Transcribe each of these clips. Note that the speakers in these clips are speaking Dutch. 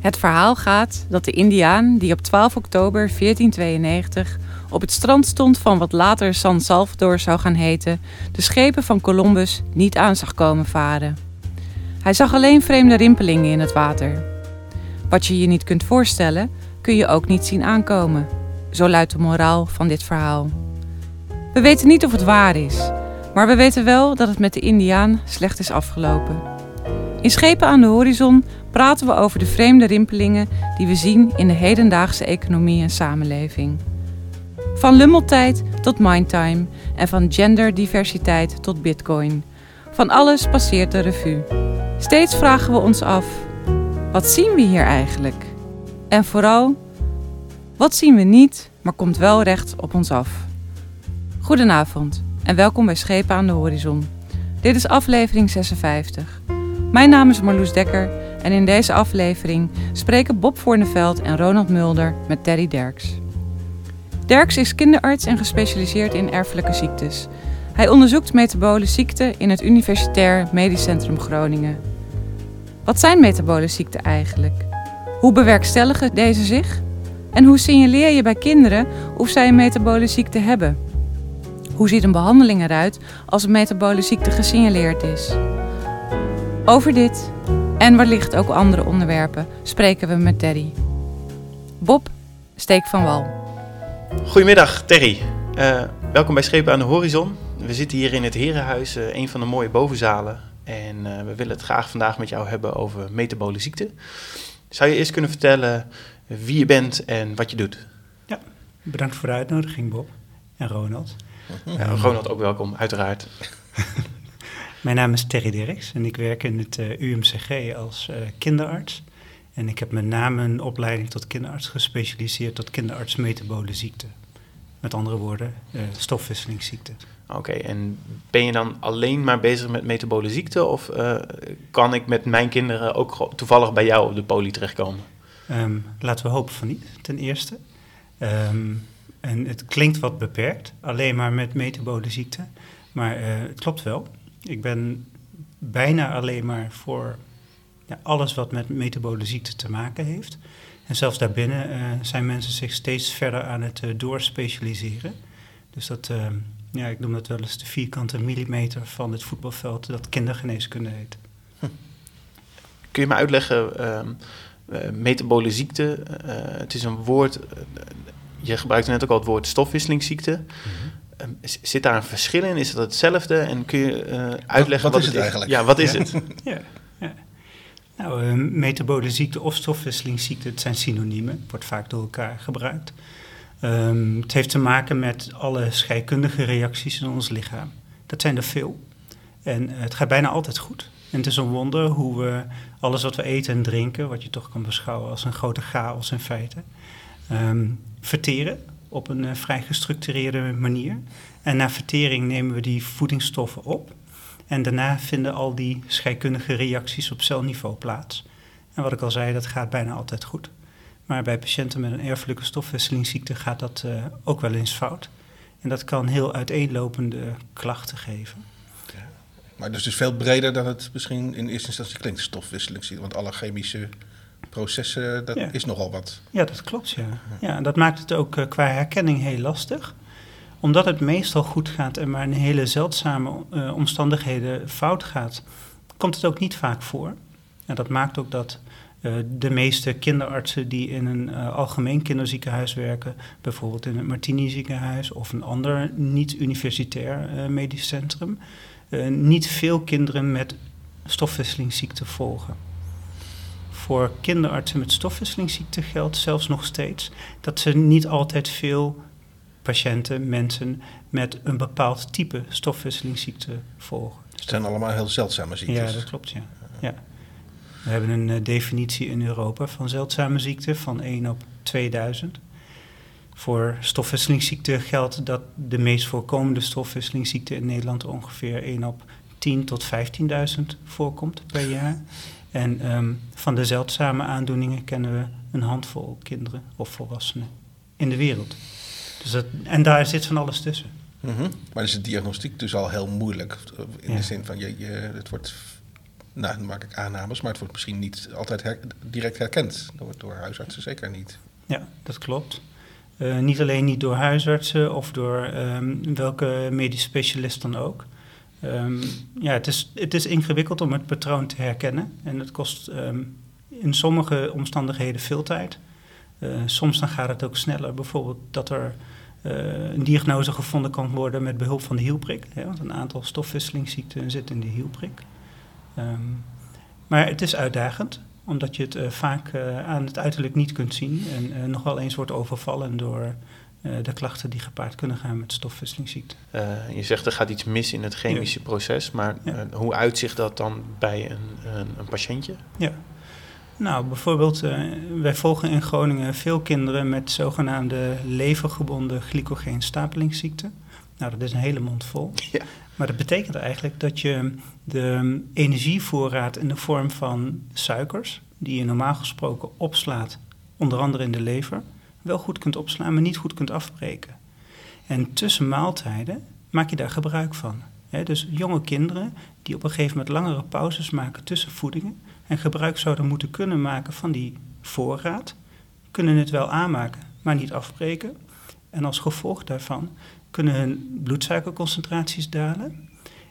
Het verhaal gaat dat de Indiaan die op 12 oktober 1492 op het strand stond van wat later San Salvador zou gaan heten, de schepen van Columbus niet aan zag komen varen. Hij zag alleen vreemde rimpelingen in het water. Wat je je niet kunt voorstellen, kun je ook niet zien aankomen. Zo luidt de moraal van dit verhaal. We weten niet of het waar is, maar we weten wel dat het met de Indiaan slecht is afgelopen. In Schepen aan de Horizon praten we over de vreemde rimpelingen die we zien in de hedendaagse economie en samenleving. Van lummeltijd tot mindtime en van genderdiversiteit tot bitcoin. Van alles passeert de revue. Steeds vragen we ons af: wat zien we hier eigenlijk? En vooral, wat zien we niet, maar komt wel recht op ons af? Goedenavond en welkom bij Schepen aan de Horizon. Dit is aflevering 56. Mijn naam is Marloes Dekker en in deze aflevering spreken Bob Voorneveld en Ronald Mulder met Terry Derks. Derks is kinderarts en gespecialiseerd in erfelijke ziektes. Hij onderzoekt metabole ziekten in het Universitair Medisch Centrum Groningen. Wat zijn metabole ziekten eigenlijk? Hoe bewerkstelligen deze zich? En hoe signaleer je bij kinderen of zij een metabole ziekte hebben? Hoe ziet een behandeling eruit als een metabole ziekte gesignaleerd is? Over dit en wellicht ook andere onderwerpen spreken we met Terry. Bob, steek van wal. Goedemiddag Terry, uh, welkom bij Schepen aan de Horizon. We zitten hier in het Herenhuis, uh, een van de mooie bovenzalen. En uh, we willen het graag vandaag met jou hebben over metabole ziekte. Zou je eerst kunnen vertellen wie je bent en wat je doet? Ja, bedankt voor de uitnodiging Bob en Ronald. Ja, Ronald ook welkom, uiteraard. Mijn naam is Terry Dirks en ik werk in het uh, UMCG als uh, kinderarts. En ik heb met name een opleiding tot kinderarts gespecialiseerd tot kinderarts metabole ziekte. Met andere woorden, uh, stofwisselingsziekte. Oké, en ben je dan alleen maar bezig met metabole ziekte of kan ik met mijn kinderen ook toevallig bij jou op de poli terechtkomen? Um, laten we hopen van niet, ten eerste. Um, en het klinkt wat beperkt, alleen maar met metabole ziekte. Maar het klopt wel. Ik ben bijna alleen maar voor ja, alles wat met metabole ziekte te maken heeft. En zelfs daarbinnen uh, zijn mensen zich steeds verder aan het uh, doorspecialiseren. Dus dat, uh, ja, ik noem dat wel eens de vierkante millimeter van het voetbalveld dat kindergeneeskunde heet. Hm. Kun je me uitleggen, ehm, metabole ziekte, het is een woord, je gebruikte net ook al het woord stofwisselingsziekte. Mm -hmm. Ehm, zit daar een verschil in? Is dat hetzelfde? En kun je uh, uitleggen wat, wat, is het, eigenlijk? Ja, wat is het? ja, ja. Nou, uh, metabole ziekte of stofwisselingsziekte, het zijn synoniemen, wordt vaak door elkaar gebruikt. Um, het heeft te maken met alle scheikundige reacties in ons lichaam. Dat zijn er veel. En uh, het gaat bijna altijd goed. En het is een wonder hoe we alles wat we eten en drinken, wat je toch kan beschouwen als een grote chaos in feite, um, verteren op een uh, vrij gestructureerde manier. En na vertering nemen we die voedingsstoffen op. En daarna vinden al die scheikundige reacties op celniveau plaats. En wat ik al zei, dat gaat bijna altijd goed. Maar bij patiënten met een erfelijke stofwisselingsziekte gaat dat uh, ook wel eens fout. En dat kan heel uiteenlopende klachten geven. Ja. Maar dus is veel breder dan het misschien in eerste instantie klinkt, stofwisselingsziekte. Want alle chemische processen, dat ja. is nogal wat. Ja, dat klopt, ja. ja en dat maakt het ook uh, qua herkenning heel lastig. Omdat het meestal goed gaat en maar in hele zeldzame uh, omstandigheden fout gaat, komt het ook niet vaak voor. En dat maakt ook dat uh, de meeste kinderartsen die in een algemeen kinderziekenhuis werken, bijvoorbeeld in het Martini ziekenhuis of een ander niet-universitair medisch centrum, niet veel kinderen met stofwisselingsziekte volgen voor kinderartsen met stofwisselingsziekte geldt zelfs nog steeds dat ze niet altijd veel patiënten, mensen met een bepaald type stofwisselingsziekte volgen. Het zijn allemaal heel zeldzame ziektes. Ja, dat klopt, ja. ja. We hebben een uh, definitie in Europa van zeldzame ziekte van 1 op 2000. Voor stofwisselingsziekte geldt dat de meest voorkomende stofwisselingsziekte in Nederland ongeveer 1 op 10 tot 15.000 voorkomt per jaar. En um, van de zeldzame aandoeningen kennen we een handvol kinderen of volwassenen in de wereld. Dus dat, en daar zit van alles tussen. Mm -hmm. Maar is de diagnostiek dus al heel moeilijk? In ja. de zin van, je, je, het wordt Nou, dan maak ik aannames, maar het wordt misschien niet altijd her- direct herkend door, door huisartsen, zeker niet. Ja, dat klopt. Eh, niet alleen niet door huisartsen of door ehm, welke medisch specialist dan ook. Ehm, ja, het is, het is ingewikkeld om het patroon te herkennen en het kost ehm, in sommige omstandigheden veel tijd. Eh, soms dan gaat het ook sneller, bijvoorbeeld dat er eh, een diagnose gevonden kan worden met behulp van de hielprik. Want een aantal stofwisselingsziekten zitten in de hielprik. Ehm, maar het is uitdagend omdat je het eh, vaak aan het uiterlijk niet kunt zien en nog wel eens wordt overvallen door de klachten die gepaard kunnen gaan met stofwisselingsziekte. Eh, je zegt er gaat iets mis in het chemische proces, maar Ja. eh, hoe uitzicht dat dan bij een, een, een patiëntje? Ja. Nou, bijvoorbeeld, eh, wij volgen in Groningen veel kinderen met zogenaamde levergebonden glycogeenstapelingsziekte. Nou, dat is een hele mond vol. Ja. Maar dat betekent eigenlijk dat je de energievoorraad in de vorm van suikers, die je normaal gesproken opslaat, onder andere in de lever, wel goed kunt opslaan, maar niet goed kunt afbreken. En tussen maaltijden maak je daar gebruik van. Dus jonge kinderen die op een gegeven moment langere pauzes maken tussen voedingen en gebruik zouden moeten kunnen maken van die voorraad, kunnen het wel aanmaken, maar niet afbreken. En als gevolg daarvan kunnen hun bloedsuikerconcentraties dalen.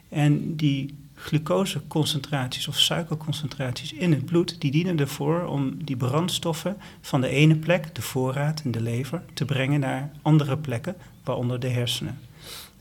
En die glucoseconcentraties of suikerconcentraties in het bloed, die dienen ervoor om die brandstoffen van de ene plek, de voorraad in de lever, te brengen naar andere plekken, waaronder de hersenen.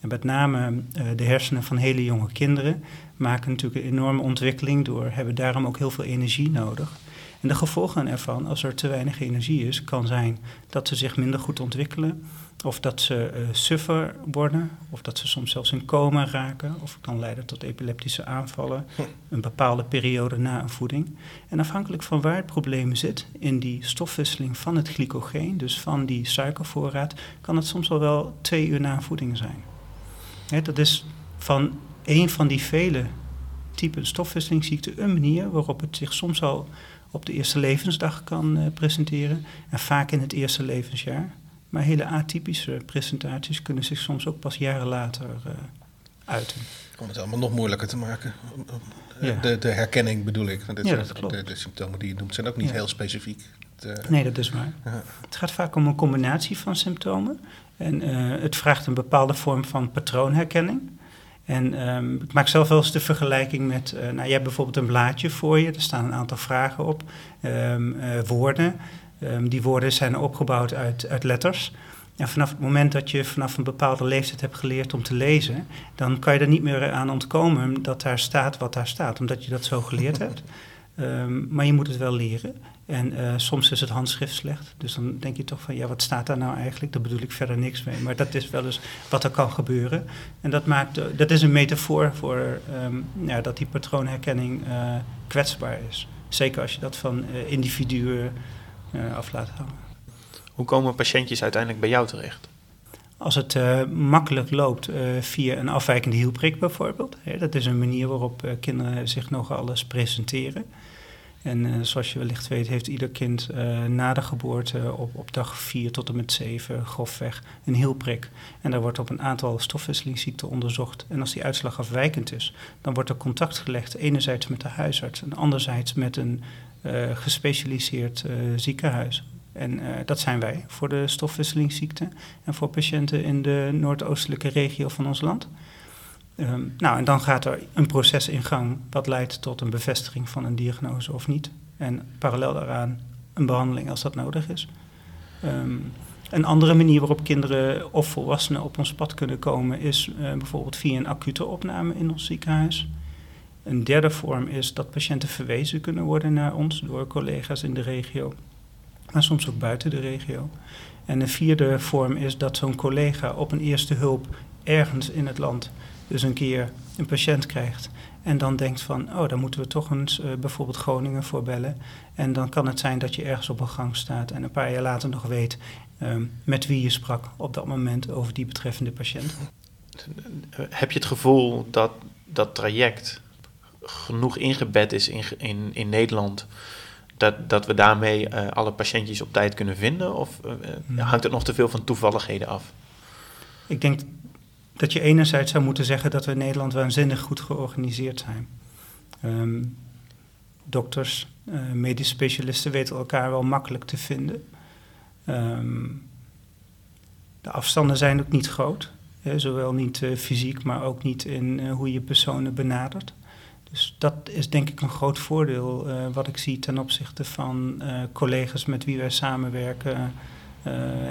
En met name uh, de hersenen van hele jonge kinderen maken natuurlijk een enorme ontwikkeling door, hebben daarom ook heel veel energie nodig. En de gevolgen ervan, als er te weinig energie is, kan zijn dat ze zich minder goed ontwikkelen, of dat ze uh, suffer worden, of dat ze soms zelfs in coma raken, of het kan leiden tot epileptische aanvallen, een bepaalde periode na een voeding. En afhankelijk van waar het probleem zit in die stofwisseling van het glycogeen, dus van die suikervoorraad, kan het soms al wel twee uur na een voeding zijn. He, dat is van een van die vele typen stofwisselingsziekten een manier waarop het zich soms al op de eerste levensdag kan uh, presenteren en vaak in het eerste levensjaar. Maar hele atypische presentaties kunnen zich soms ook pas jaren later uh, uiten. Om het allemaal nog moeilijker te maken. Ja. De, de, herkenning bedoel ik. Ja, dat klopt. De, de, symptomen die je noemt zijn ook niet ja. heel specifiek. De, nee, dat is waar. Ja. Het gaat vaak om een combinatie van symptomen. En uh, het vraagt een bepaalde vorm van patroonherkenning. En um, ik maak zelf wel eens de vergelijking met, uh, nou, je hebt bijvoorbeeld een blaadje voor je, er staan een aantal vragen op, um, uh, woorden. Um, die woorden zijn opgebouwd uit, uit letters. En vanaf het moment dat je vanaf een bepaalde leeftijd hebt geleerd om te lezen, dan kan je er niet meer aan ontkomen dat daar staat wat daar staat, omdat je dat zo geleerd hebt. Maar je moet het wel leren. En uh, soms is het handschrift slecht. Dus dan denk je toch van, ja, wat staat daar nou eigenlijk? Daar bedoel ik verder niks mee. Maar dat is wel eens wat er kan gebeuren. En dat, maakt, uh, dat is een metafoor voor um, ja, dat die patroonherkenning uh, kwetsbaar is. Zeker als je dat van individuen af laat hangen. Hoe komen patiëntjes uiteindelijk bij jou terecht? Als het uh, makkelijk loopt uh, via een afwijkende hielprik bijvoorbeeld. Hè, dat is een manier waarop uh, kinderen zich nogal eens presenteren. En zoals je wellicht weet heeft ieder kind na de geboorte op, op dag 4 tot en met 7 grofweg een hielprik. En daar wordt op een aantal stofwisselingsziekten onderzocht. En als die uitslag afwijkend is, dan wordt er contact gelegd enerzijds met de huisarts en anderzijds met een gespecialiseerd ziekenhuis. En dat zijn wij voor de stofwisselingsziekten en voor patiënten in de noordoostelijke regio van ons land. Um, nou, en dan gaat er een proces in gang wat leidt tot een bevestiging van een diagnose of niet. En parallel daaraan een behandeling als dat nodig is. Um, een andere manier waarop kinderen of volwassenen op ons pad kunnen komen is uh, bijvoorbeeld via een acute opname in ons ziekenhuis. Een derde vorm is dat patiënten verwezen kunnen worden naar ons door collega's in de regio maar soms ook buiten de regio. En een vierde vorm is dat zo'n collega op een eerste hulp ergens in het land dus een keer een patiënt krijgt. En dan denkt van, oh, daar moeten we toch eens uh, bijvoorbeeld Groningen voor bellen. En dan kan het zijn dat je ergens op een gang staat en een paar jaar later nog weet um, met wie je sprak op dat moment over die betreffende patiënt. Heb je het gevoel dat dat traject genoeg ingebed is in, in, in Nederland dat, dat we daarmee uh, alle patiëntjes op tijd kunnen vinden? Of uh, hmm. hangt het nog te veel van toevalligheden af? Ik denk dat je enerzijds zou moeten zeggen dat we in Nederland waanzinnig goed georganiseerd zijn. Um, dokters, uh, medische specialisten weten elkaar wel makkelijk te vinden. Ehm, de afstanden zijn ook niet groot. Hè, zowel niet uh, fysiek, maar ook niet in uh, hoe je personen benadert. Dus dat is denk ik een groot voordeel wat ik zie ten opzichte van collega's met wie wij samenwerken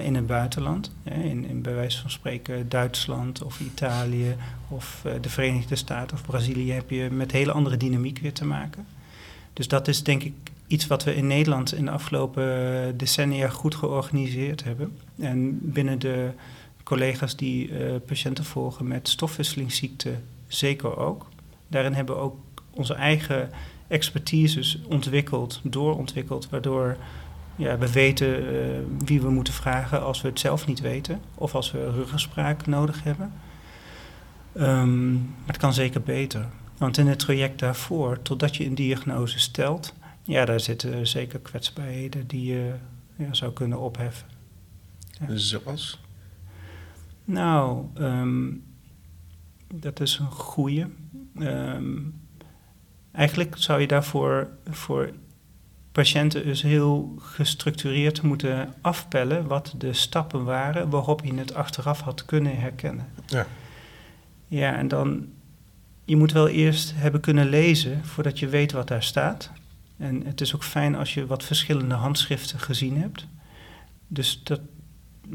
in het buitenland. In, in, bij wijze van spreken Duitsland of Italië of de Verenigde Staten of Brazilië heb je met hele andere dynamiek weer te maken. Dus dat is denk ik iets wat we in Nederland in de afgelopen decennia goed georganiseerd hebben. En binnen de collega's die uh, patiënten volgen met stofwisselingsziekte zeker ook. Daarin hebben we ook onze eigen expertises ontwikkeld, doorontwikkeld, waardoor ja, we weten uh, wie we moeten vragen als we het zelf niet weten of als we ruggespraak nodig hebben. Um, maar het kan zeker beter. Want in het traject daarvoor, totdat je een diagnose stelt, ja, daar zitten zeker kwetsbaarheden die je ja, zou kunnen opheffen. Ja. Zoals? Nou, um, dat is een goede. Um, eigenlijk zou je daarvoor voor patiënten dus heel gestructureerd moeten afpellen wat de stappen waren waarop je het achteraf had kunnen herkennen. Ja. Ja, en dan, je moet wel eerst hebben kunnen lezen voordat je weet wat daar staat. En het is ook fijn als je wat verschillende handschriften gezien hebt. Dus dat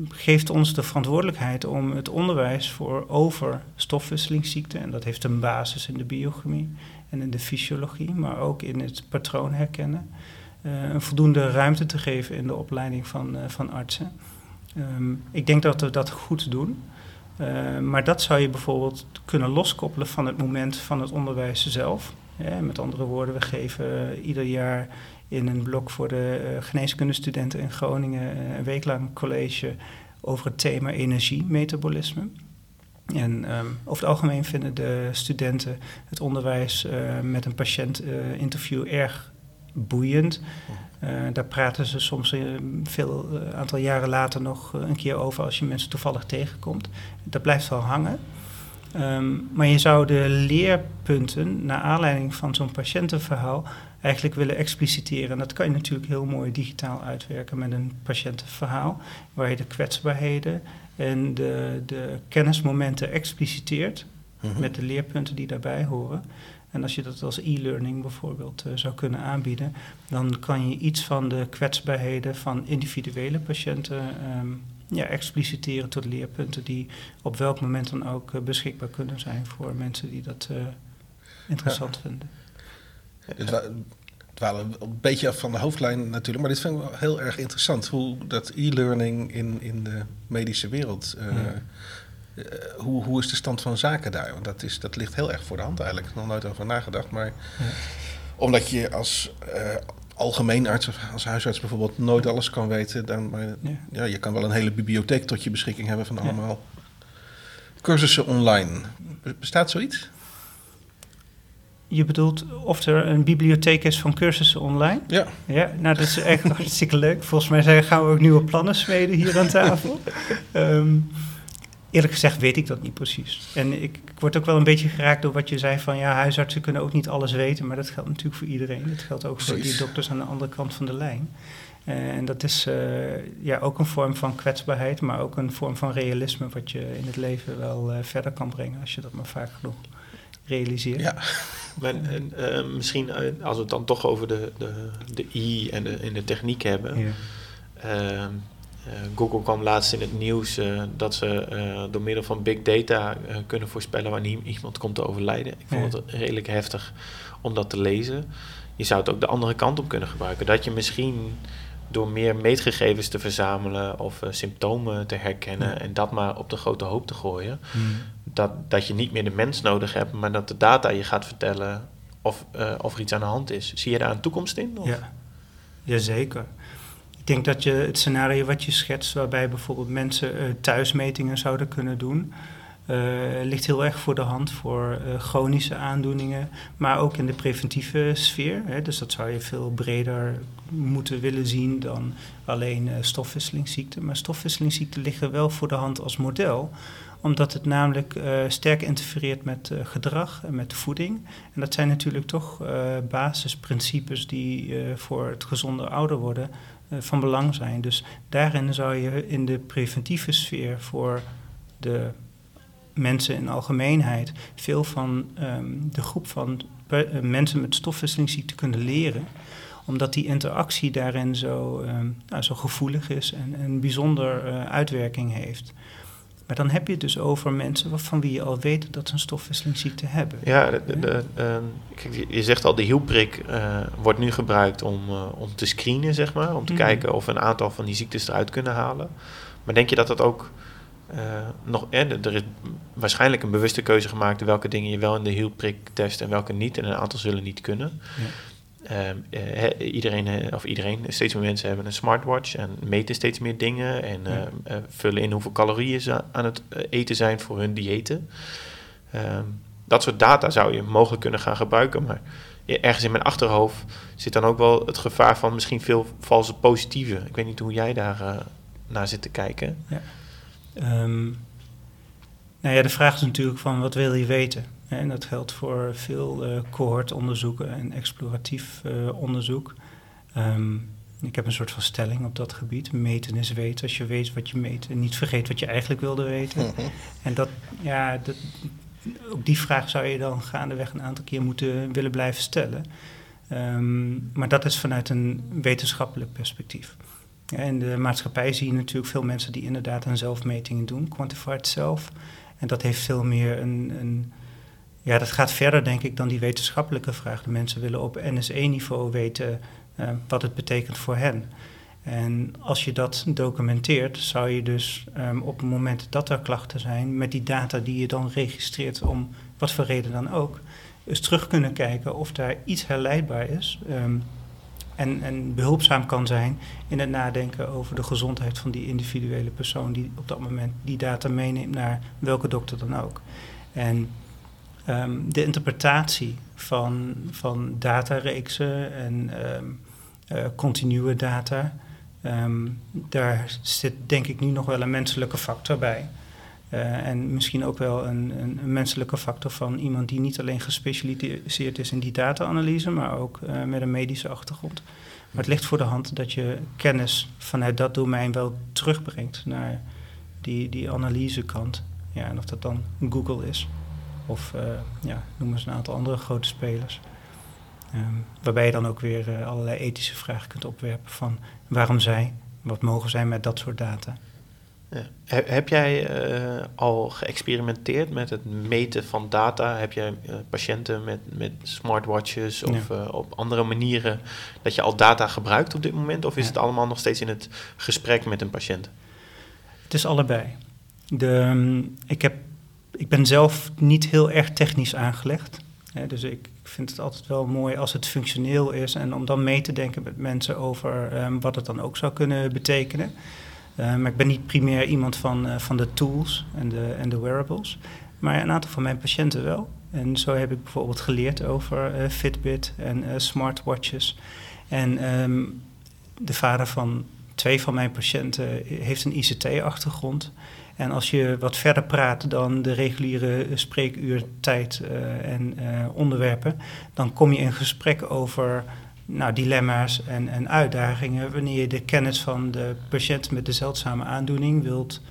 geeft ons de verantwoordelijkheid om het onderwijs voor over stofwisselingsziekten, en dat heeft een basis in de biochemie en in de fysiologie, maar ook in het patroon herkennen, een voldoende ruimte te geven in de opleiding van, uh, van artsen. Um, ik denk dat we dat goed doen. Uh, maar dat zou je bijvoorbeeld kunnen loskoppelen van het moment van het onderwijs zelf. Met andere woorden, we geven ieder jaar in een blok voor de geneeskundestudenten in Groningen een week lang college over het thema energie-metabolisme. En um, over het algemeen vinden de studenten het onderwijs met een patiënt-interview erg boeiend. daar praten ze soms een veel aantal jaren later nog een keer over als je mensen toevallig tegenkomt. Dat blijft wel hangen. Um, maar je zou de leerpunten, naar aanleiding van zo'n patiëntenverhaal, eigenlijk willen expliciteren. En dat kan je natuurlijk heel mooi digitaal uitwerken met een patiëntenverhaal, waar je de kwetsbaarheden en de, de kennismomenten expliciteert mm-hmm. met de leerpunten die daarbij horen. En als je dat als e-learning bijvoorbeeld uh, zou kunnen aanbieden, dan kan je iets van de kwetsbaarheden van individuele patiënten um, ja, expliciteren tot leerpunten die op welk moment dan ook uh, beschikbaar kunnen zijn voor mensen die dat uh, interessant ja. vinden. Het dwalen een beetje af van de hoofdlijn natuurlijk, maar dit vind ik wel heel erg interessant. Hoe dat e-learning in, in de medische wereld. Uh, ja. Uh, hoe, hoe is de stand van zaken daar? Want dat, is, dat ligt heel erg voor de hand eigenlijk. Ik heb nog nooit over nagedacht. Maar ja. omdat je als uh, algemeen arts of als huisarts bijvoorbeeld nooit alles kan weten, dan maar, ja. ja. je kan wel een hele bibliotheek tot je beschikking hebben van allemaal cursussen online. Bestaat zoiets? Je bedoelt of er een bibliotheek is van cursussen online? Ja. Ja, nou dat is echt hartstikke leuk. Volgens mij zijn, gaan we ook nieuwe plannen smeden hier aan tafel. um, eerlijk gezegd weet ik dat niet precies. En ik, ik, word ook wel een beetje geraakt door wat je zei van... ja, huisartsen kunnen ook niet alles weten, maar dat geldt natuurlijk voor iedereen. Dat geldt ook precies. voor die dokters aan de andere kant van de lijn. Uh, en dat is uh, ja, ook een vorm van kwetsbaarheid, maar ook een vorm van realisme... wat je in het leven wel uh, verder kan brengen als je dat maar vaak genoeg realiseert. Ja. Maar, uh, misschien als we het dan toch over de, de, de I en de, en de techniek hebben. Ja. Uh, Google kwam laatst in het nieuws uh, dat ze uh, door middel van big data kunnen voorspellen wanneer iemand komt te overlijden. Ik vond het redelijk heftig om dat te lezen. Je zou het ook de andere kant op kunnen gebruiken. Dat je misschien door meer meetgegevens te verzamelen of symptomen te herkennen ja. en dat maar op de grote hoop te gooien, hmm dat, dat je niet meer de mens nodig hebt, maar dat de data je gaat vertellen of, uh, of er iets aan de hand is. Zie je daar een toekomst in? Of? Ja, jazeker. Denk dat je het scenario wat je schetst, waarbij bijvoorbeeld mensen uh, thuismetingen zouden kunnen doen, ligt heel erg voor de hand voor chronische aandoeningen, maar ook in de preventieve sfeer. Hè, dus dat zou je veel breder moeten willen zien dan alleen stofwisselingsziekten. Maar stofwisselingsziekten liggen wel voor de hand als model, omdat het namelijk sterk interfereert met gedrag en met voeding. En dat zijn natuurlijk toch basisprincipes die voor het gezonde ouder worden van belang zijn. Dus daarin zou je in de preventieve sfeer voor de mensen in algemeenheid veel van um, de groep van mensen met stofwisselingsziekte kunnen leren omdat die interactie daarin zo, um, nou, zo gevoelig is en een bijzonder uh, uitwerking heeft. Maar dan heb je het dus over mensen van wie je al weet dat ze een stofwisselingsziekte hebben. Ja, de, de, ehm, je zegt al, de hielprik uh, wordt nu gebruikt om, uh, om te screenen, zeg maar. Om te mhm. kijken of we een aantal van die ziektes eruit kunnen halen. Maar denk je dat dat ook uh, nog... er is waarschijnlijk een bewuste keuze gemaakt... welke dingen je wel in de hielprik test en welke niet. En een aantal zullen niet kunnen. Ja. Ehm, eh, iedereen, eh, of iedereen, steeds meer mensen hebben een smartwatch en meten steeds meer dingen en ehm, eh, vullen in hoeveel calorieën ze aan het eten zijn voor hun diëten. Ehm, dat soort data zou je mogelijk kunnen gaan gebruiken, maar ergens in mijn achterhoofd zit dan ook wel het gevaar van misschien veel valse positieve. Ik weet niet hoe jij daar naar zit te kijken. Ja. nou ja, de vraag is natuurlijk van wat wil je weten? En dat geldt voor veel uh, cohortonderzoeken en exploratief uh, onderzoek. Um, ik heb een soort van stelling op dat gebied. Meten is weten. Als je weet wat je meet en niet vergeet wat je eigenlijk wilde weten. En dat, ja, dat, ook die vraag zou je dan gaandeweg een aantal keer moeten willen blijven stellen. Um, maar dat is vanuit een wetenschappelijk perspectief. Ja, in de maatschappij zie je natuurlijk veel mensen die inderdaad aan zelfmetingen doen, quantified self. En dat heeft veel meer een, een ja, dat gaat verder, denk ik, dan die wetenschappelijke vraag. De mensen willen op NSE-niveau weten uh, wat het betekent voor hen. En als je dat documenteert, zou je dus um, op het moment dat er klachten zijn, met die data die je dan registreert, om wat voor reden dan ook, eens terug kunnen kijken of daar iets herleidbaar is. Um, en, en, behulpzaam kan zijn in het nadenken over de gezondheid van die individuele persoon die op dat moment die data meeneemt naar welke dokter dan ook. En um, de interpretatie van, van datareeksen en um, uh, continue data, um, daar zit denk ik nu nog wel een menselijke factor bij. Uh, en misschien ook wel een, een, menselijke factor van iemand die niet alleen gespecialiseerd is in die data-analyse, maar ook uh, met een medische achtergrond. Maar het ligt voor de hand dat je kennis vanuit dat domein wel terugbrengt naar die, die analysekant. Ja, en of dat dan Google is. Of uh, ja, noem eens een aantal andere grote spelers. Um, waarbij je dan ook weer uh, allerlei ethische vragen kunt opwerpen van waarom zij, wat mogen zij met dat soort data. Ja. Heb jij uh, al geëxperimenteerd met het meten van data? Heb jij patiënten met, met smartwatches of ja. op andere manieren dat je al data gebruikt op dit moment? Of is ja. het allemaal nog steeds in het gesprek met een patiënt? Het is allebei. De, um, ik heb ik ben zelf niet heel erg technisch aangelegd. Dus ik vind het altijd wel mooi als het functioneel is en om dan mee te denken met mensen over um, wat het dan ook zou kunnen betekenen. Uh, maar ik ben niet primair iemand van, uh, van de tools en de, en de wearables, maar een aantal van mijn patiënten wel. En zo heb ik bijvoorbeeld geleerd over uh, Fitbit en smartwatches. En um, de vader van twee van mijn patiënten heeft een ICT-achtergrond. En als je wat verder praat dan de reguliere spreekuurtijd uh, en uh, onderwerpen, dan kom je in gesprek over nou, dilemma's en, en uitdagingen wanneer je de kennis van de patiënt met de zeldzame aandoening wilt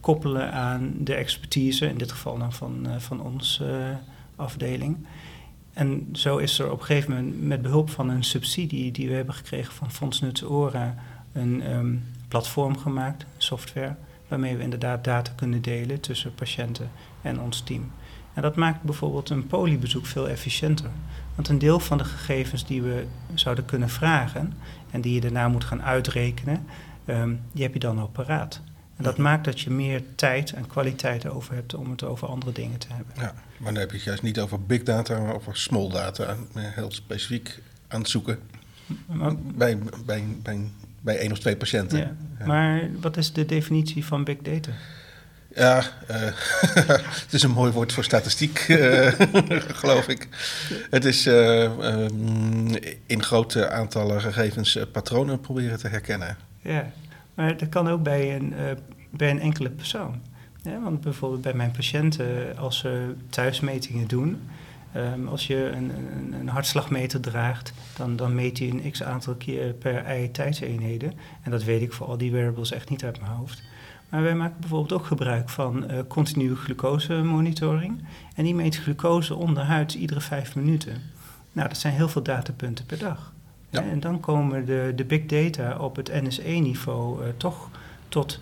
koppelen aan de expertise, in dit geval dan van, uh, van onze afdeling. En zo is er op een gegeven moment met behulp van een subsidie die we hebben gekregen van Fonds Nuts Ora een um, platform gemaakt, software waarmee we inderdaad data kunnen delen tussen patiënten en ons team. En dat maakt bijvoorbeeld een poliebezoek veel efficiënter. Want een deel van de gegevens die we zouden kunnen vragen en die je daarna moet gaan uitrekenen, um, die heb je dan al paraat. En dat maakt dat je meer tijd en kwaliteit over hebt om het over andere dingen te hebben. Ja, maar dan heb je het juist niet over big data, maar over small data. Heel specifiek aan het zoeken. Maar, bij, bij, bij bij één of twee patiënten. Ja. Maar wat is de definitie van big data? Ja, uh, het is een mooi woord voor statistiek, uh, geloof ik. Het is uh, um, in grote aantallen gegevens patronen proberen te herkennen. Ja, maar dat kan ook bij een, bij een enkele persoon. Ja, want bijvoorbeeld bij mijn patiënten, als ze thuismetingen doen, um, als je een, een, een, hartslagmeter draagt, dan, dan meet hij een x aantal keer per ei tijdseenheden. En dat weet ik voor al die wearables echt niet uit mijn hoofd. Maar wij maken bijvoorbeeld ook gebruik van uh, continue glucosemonitoring. En die meet glucose onderhuid iedere vijf minuten. Nou, dat zijn heel veel datapunten per dag. Ja. En dan komen de, de big data op het NSE-niveau uh, toch tot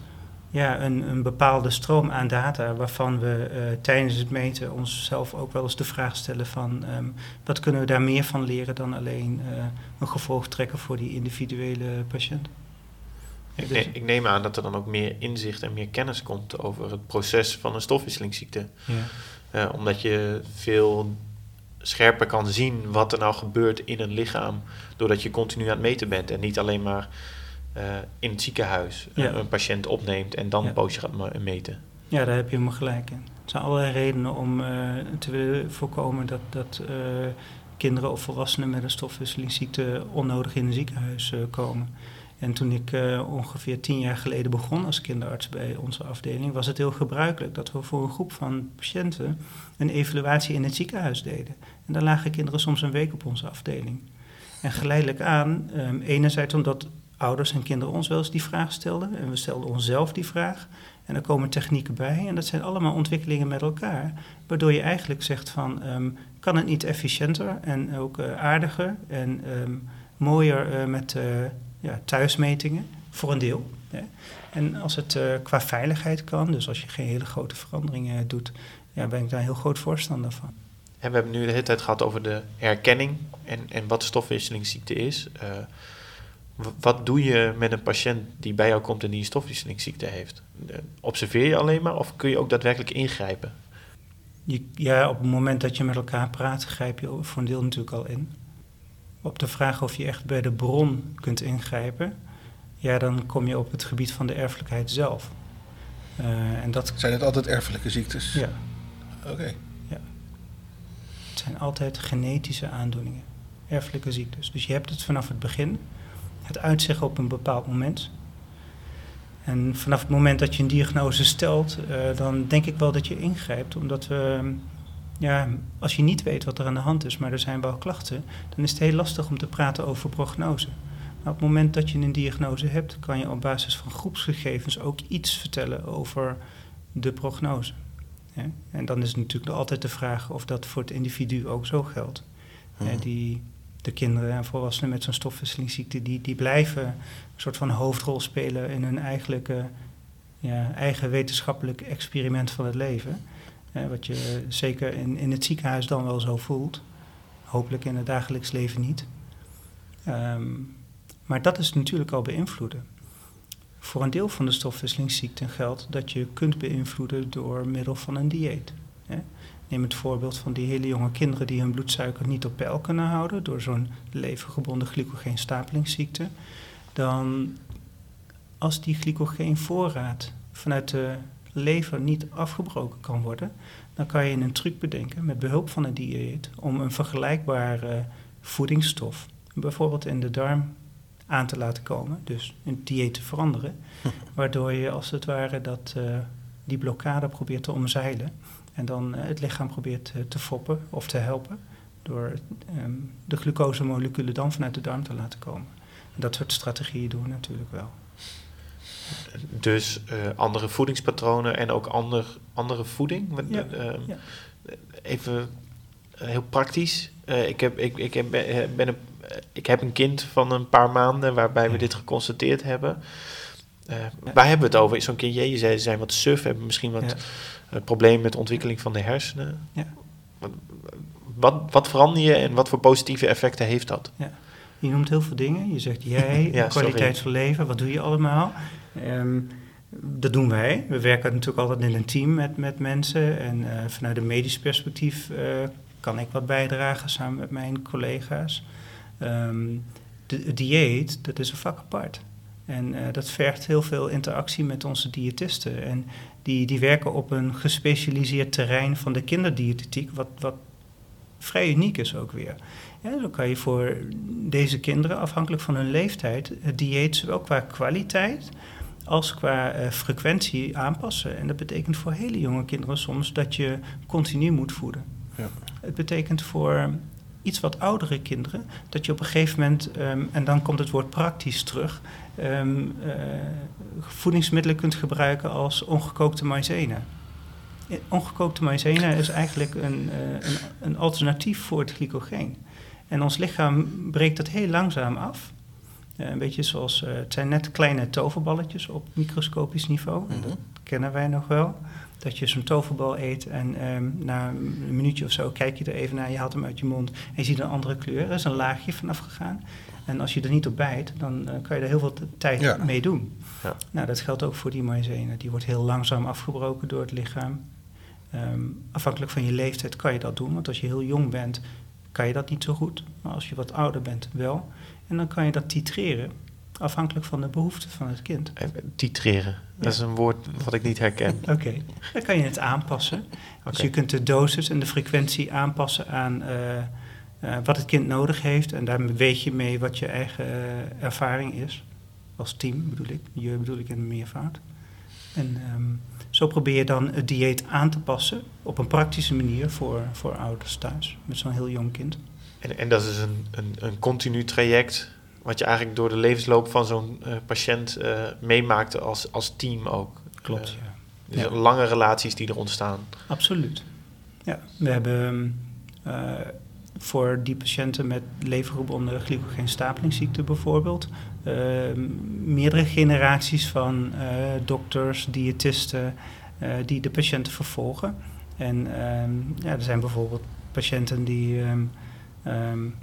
ja, een, een bepaalde stroom aan data waarvan we uh, tijdens het meten onszelf ook wel eens de vraag stellen van um, wat kunnen we daar meer van leren dan alleen uh, een gevolg trekken voor die individuele patiënt. Ik, ne ik, neem aan dat er dan ook meer inzicht en meer kennis komt over het proces van een stofwisselingsziekte. Ja. Uh, omdat je veel scherper kan zien wat er nou gebeurt in een lichaam doordat je continu aan het meten bent en niet alleen maar in het ziekenhuis ja. een patiënt opneemt en dan ja. een poosje gaat meten. Ja, daar heb je helemaal gelijk in. Er zijn allerlei redenen om uh, te willen voorkomen dat, dat kinderen of volwassenen met een stofwisselingsziekte onnodig in een ziekenhuis komen. En toen ik ongeveer tien jaar geleden begon als kinderarts bij onze afdeling, was het heel gebruikelijk dat we voor een groep van patiënten een evaluatie in het ziekenhuis deden. En daar lagen kinderen soms een week op onze afdeling. En geleidelijk aan, um, enerzijds omdat ouders en kinderen ons wel eens die vraag stelden. En we stelden onszelf die vraag. En er komen technieken bij. En dat zijn allemaal ontwikkelingen met elkaar. Waardoor je eigenlijk zegt van, um, kan het niet efficiënter en ook uh, aardiger en um, mooier uh, met uh, ja, thuismetingen, voor een deel. Hè. En als het qua veiligheid kan, dus als je geen hele grote veranderingen doet, ja, ben ik daar heel groot voorstander van. En we hebben nu de hele tijd gehad over de herkenning en, en wat stofwisselingsziekte is. Wat doe je met een patiënt die bij jou komt en die een stofwisselingsziekte heeft? Observeer je alleen maar of kun je ook daadwerkelijk ingrijpen? Je, ja, op het moment dat je met elkaar praat, grijp je voor een deel natuurlijk al in. Op de vraag of je echt bij de bron kunt ingrijpen, ja, dan kom je op het gebied van de erfelijkheid zelf. Uh, en dat... Zijn het altijd erfelijke ziektes? Ja. Oké. Ja. Het zijn altijd genetische aandoeningen, erfelijke ziektes. Dus je hebt het vanaf het begin het uitzeggen op een bepaald moment. En vanaf het moment dat je een diagnose stelt, uh, dan denk ik wel dat je ingrijpt. Omdat we, ja, als je niet weet wat er aan de hand is, maar er zijn wel klachten, dan is het heel lastig om te praten over prognose. Maar op het moment dat je een diagnose hebt, kan je op basis van groepsgegevens ook iets vertellen over de prognose. Ja? En dan is het natuurlijk altijd de vraag of dat voor het individu ook zo geldt. Ja, mhm. die de kinderen en volwassenen met zo'n stofwisselingsziekte, die, die blijven een soort van hoofdrol spelen in hun eigenlijke, ja, eigen wetenschappelijk experiment van het leven. wat je zeker in, in het ziekenhuis dan wel zo voelt. Hopelijk in het dagelijks leven niet. Um, maar dat is natuurlijk al beïnvloeden. Voor een deel van de stofwisselingsziekten geldt dat je kunt beïnvloeden door middel van een dieet. Neem het voorbeeld van die hele jonge kinderen die hun bloedsuiker niet op peil kunnen houden door zo'n levergebonden glycogeenstapelingsziekte. Dan als die glycogeenvoorraad vanuit de lever niet afgebroken kan worden, dan kan je een truc bedenken met behulp van een dieet om een vergelijkbare voedingsstof, bijvoorbeeld in de darm, aan te laten komen. Dus een dieet te veranderen, waardoor je als het ware dat, uh, die blokkade probeert te omzeilen. En dan uh, het lichaam probeert uh, te foppen of te helpen door um, de glucosemoleculen dan vanuit de darm te laten komen. En dat soort strategieën doen we natuurlijk wel. Dus uh, andere voedingspatronen en ook ander, andere voeding? Ja. Even heel praktisch. ik, heb, ik, ik, heb, ben een, ik heb een kind van een paar maanden waarbij we dit geconstateerd hebben. Waar hebben we het over? Zo'n kindje, je zei, ze zijn wat suf, hebben misschien wat het probleem met de ontwikkeling van de hersenen. Ja. Wat, wat verander je en wat voor positieve effecten heeft dat? Ja. Je noemt heel veel dingen. Je zegt jij, ja, kwaliteit van leven, wat doe je allemaal? Um, dat doen wij. We werken natuurlijk altijd in een team met, met mensen. En uh, vanuit een medisch perspectief uh, kan ik wat bijdragen samen met mijn collega's. Um, de, dieet, dat is een vak apart. En uh, dat vergt heel veel interactie met onze diëtisten. En die, die werken op een gespecialiseerd terrein van de kinderdiëtetiek, wat, wat vrij uniek is ook weer. Ja, dan kan je voor deze kinderen, afhankelijk van hun leeftijd, het dieet zowel qua kwaliteit als qua uh, frequentie aanpassen. En dat betekent voor hele jonge kinderen soms dat je continu moet voeden. Ja. Het betekent voor iets wat oudere kinderen dat je op een gegeven moment, ehm, en dan komt het woord praktisch terug, um, uh, voedingsmiddelen kunt gebruiken als ongekookte maïzena. Ongekookte maïzena is eigenlijk een, uh, een, een alternatief voor het glycogeen. En ons lichaam breekt dat heel langzaam af. Uh, een beetje zoals, het zijn net kleine toverballetjes op microscopisch niveau. Mm -hmm. Dat kennen wij nog wel. Dat je zo'n toverbal eet en um, na een minuutje of zo kijk je er even naar, je haalt hem uit je mond en je ziet een andere kleur. Er is een laagje vanaf gegaan. En als je er niet op bijt, dan uh, kan je er heel veel tijd ja. mee doen. Ja. Nou, dat geldt ook voor die maïzena. Die wordt heel langzaam afgebroken door het lichaam. Um, afhankelijk van je leeftijd kan je dat doen, want als je heel jong bent, kan je dat niet zo goed. Maar als je wat ouder bent, wel. En dan kan je dat titreren, afhankelijk van de behoeften van het kind. Titreren, ja. dat is een woord wat ik niet herken. Oké, okay. dan kan je het aanpassen. Okay. Dus je kunt de dosis en de frequentie aanpassen aan uh, uh, wat het kind nodig heeft. En daar weet je mee wat je eigen uh, ervaring is. Als team bedoel ik, je bedoel ik in meervoud. En um, zo probeer je dan het dieet aan te passen op een praktische manier voor, voor ouders thuis met zo'n heel jong kind. En, en dat is een, een, een continu traject wat je eigenlijk door de levensloop van zo'n uh, patiënt uh, meemaakt als, als team ook. Klopt, ja. Dus ja. lange relaties die er ontstaan. Absoluut. Ja, we hebben voor die patiënten met levergebonden glycogeenstapelingsziekte bijvoorbeeld meerdere generaties van dokters, diëtisten die de patiënten vervolgen. En ja, er zijn bijvoorbeeld patiënten die um, um,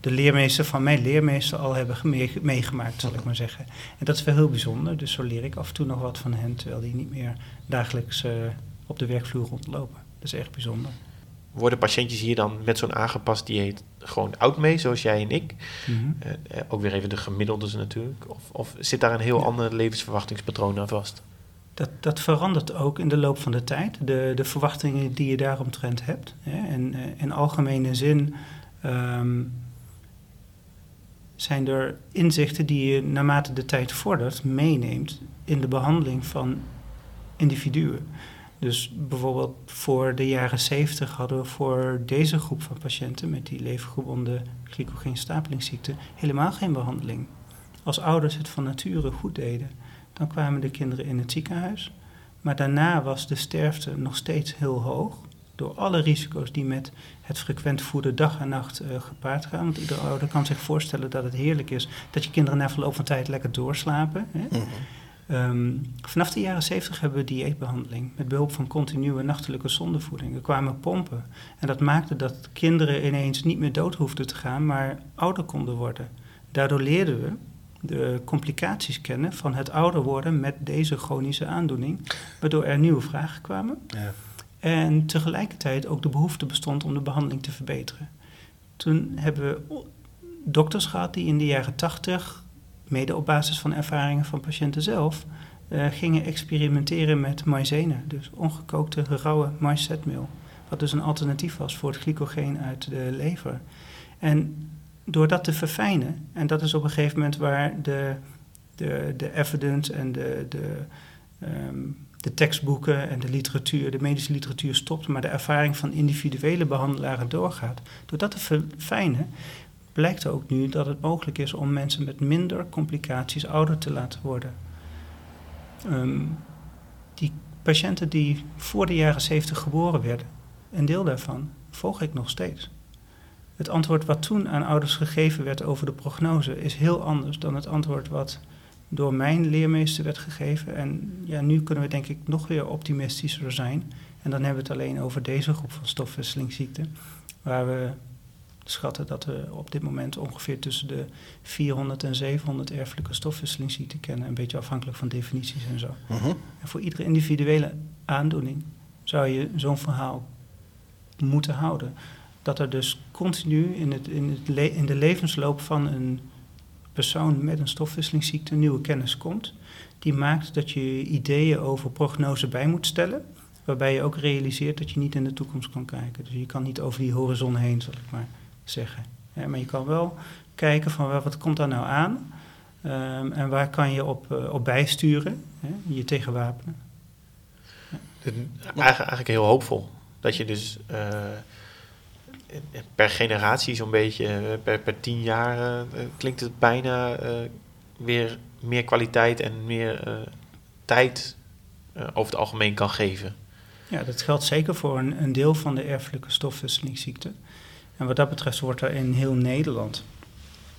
de, leermeester van mijn leermeester al hebben mee, meegemaakt, zal ik maar zeggen. En dat is wel heel bijzonder, dus zo leer ik af en toe nog wat van hen, terwijl die niet meer dagelijks op de werkvloer rondlopen. Dat is echt bijzonder. Worden patiëntjes hier dan met zo'n aangepast dieet gewoon oud mee, zoals jij en ik? Mm-hmm. Uh, uh, ook weer even de gemiddeldes natuurlijk. Of, of zit daar een heel ja. ander levensverwachtingspatroon aan vast? Dat, dat verandert ook in de loop van de tijd, de, de verwachtingen die je daaromtrent hebt. Hè. En in algemene zin um, zijn er inzichten die je naarmate de tijd vordert meeneemt in de behandeling van individuen. Dus bijvoorbeeld voor de jaren 70 hadden we voor deze groep van patiënten met die levergebonden glycogeenstapelingsziekte helemaal geen behandeling. Als ouders het van nature goed deden, dan kwamen de kinderen in het ziekenhuis. Maar daarna was de sterfte nog steeds heel hoog door alle risico's die met het frequent voeden dag en nacht uh, gepaard gaan. Want iedere ouder kan zich voorstellen dat het heerlijk is dat je kinderen na verloop van tijd lekker doorslapen. Hè? Mm-hmm. Um, vanaf de jaren 70 hebben we dieetbehandeling met behulp van continue nachtelijke zondevoeding. Er kwamen pompen en dat maakte dat kinderen ineens niet meer dood hoefden te gaan, maar ouder konden worden. Daardoor leerden we de complicaties kennen van het ouder worden met deze chronische aandoening, waardoor er nieuwe vragen kwamen. Ja. En tegelijkertijd ook de behoefte bestond om de behandeling te verbeteren. Toen hebben we dokters gehad die in de jaren 80, mede op basis van ervaringen van patiënten zelf, uh, gingen experimenteren met maïzena, dus ongekookte rauwe maïszetmeel. Wat dus een alternatief was voor het glycogeen uit de lever. En door dat te verfijnen, en dat is op een gegeven moment waar de, de, de evidence en de, de um, de tekstboeken en de literatuur, de medische literatuur stopt, maar de ervaring van individuele behandelaren doorgaat. Door dat te verfijnen, blijkt ook nu dat het mogelijk is om mensen met minder complicaties ouder te laten worden. Um, die patiënten die voor de jaren 70 geboren werden, een deel daarvan volg ik nog steeds. Het antwoord wat toen aan ouders gegeven werd over de prognose is heel anders dan het antwoord wat door mijn leermeester werd gegeven. En ja, nu kunnen we denk ik nog weer optimistischer zijn. En dan hebben we het alleen over deze groep van stofwisselingsziekten, waar we schatten dat we op dit moment ongeveer tussen de 400 en 700 erfelijke stofwisselingsziekten kennen, een beetje afhankelijk van definities en zo. Uh -huh. En voor iedere individuele aandoening zou je zo'n verhaal moeten houden. Dat er dus continu in, het, in, het in de levensloop van een persoon met een stofwisselingsziekte nieuwe kennis komt, die maakt dat je ideeën over prognose bij moet stellen, waarbij je ook realiseert dat je niet in de toekomst kan kijken. Dus je kan niet over die horizon heen, zal ik maar zeggen. maar je kan wel kijken van wat komt daar nou aan um, en waar kan je op, uh, op bijsturen, hè, je tegenwapenen. Ja. Eigenlijk heel hoopvol. Dat je dus uh, per generatie zo'n beetje, eh, per, per tien jaar uh, klinkt het bijna weer meer kwaliteit en meer tijd over het algemeen kan geven. Ja, dat geldt zeker voor een, een deel van de erfelijke stofwisselingsziekten. En wat dat betreft wordt er in heel Nederland,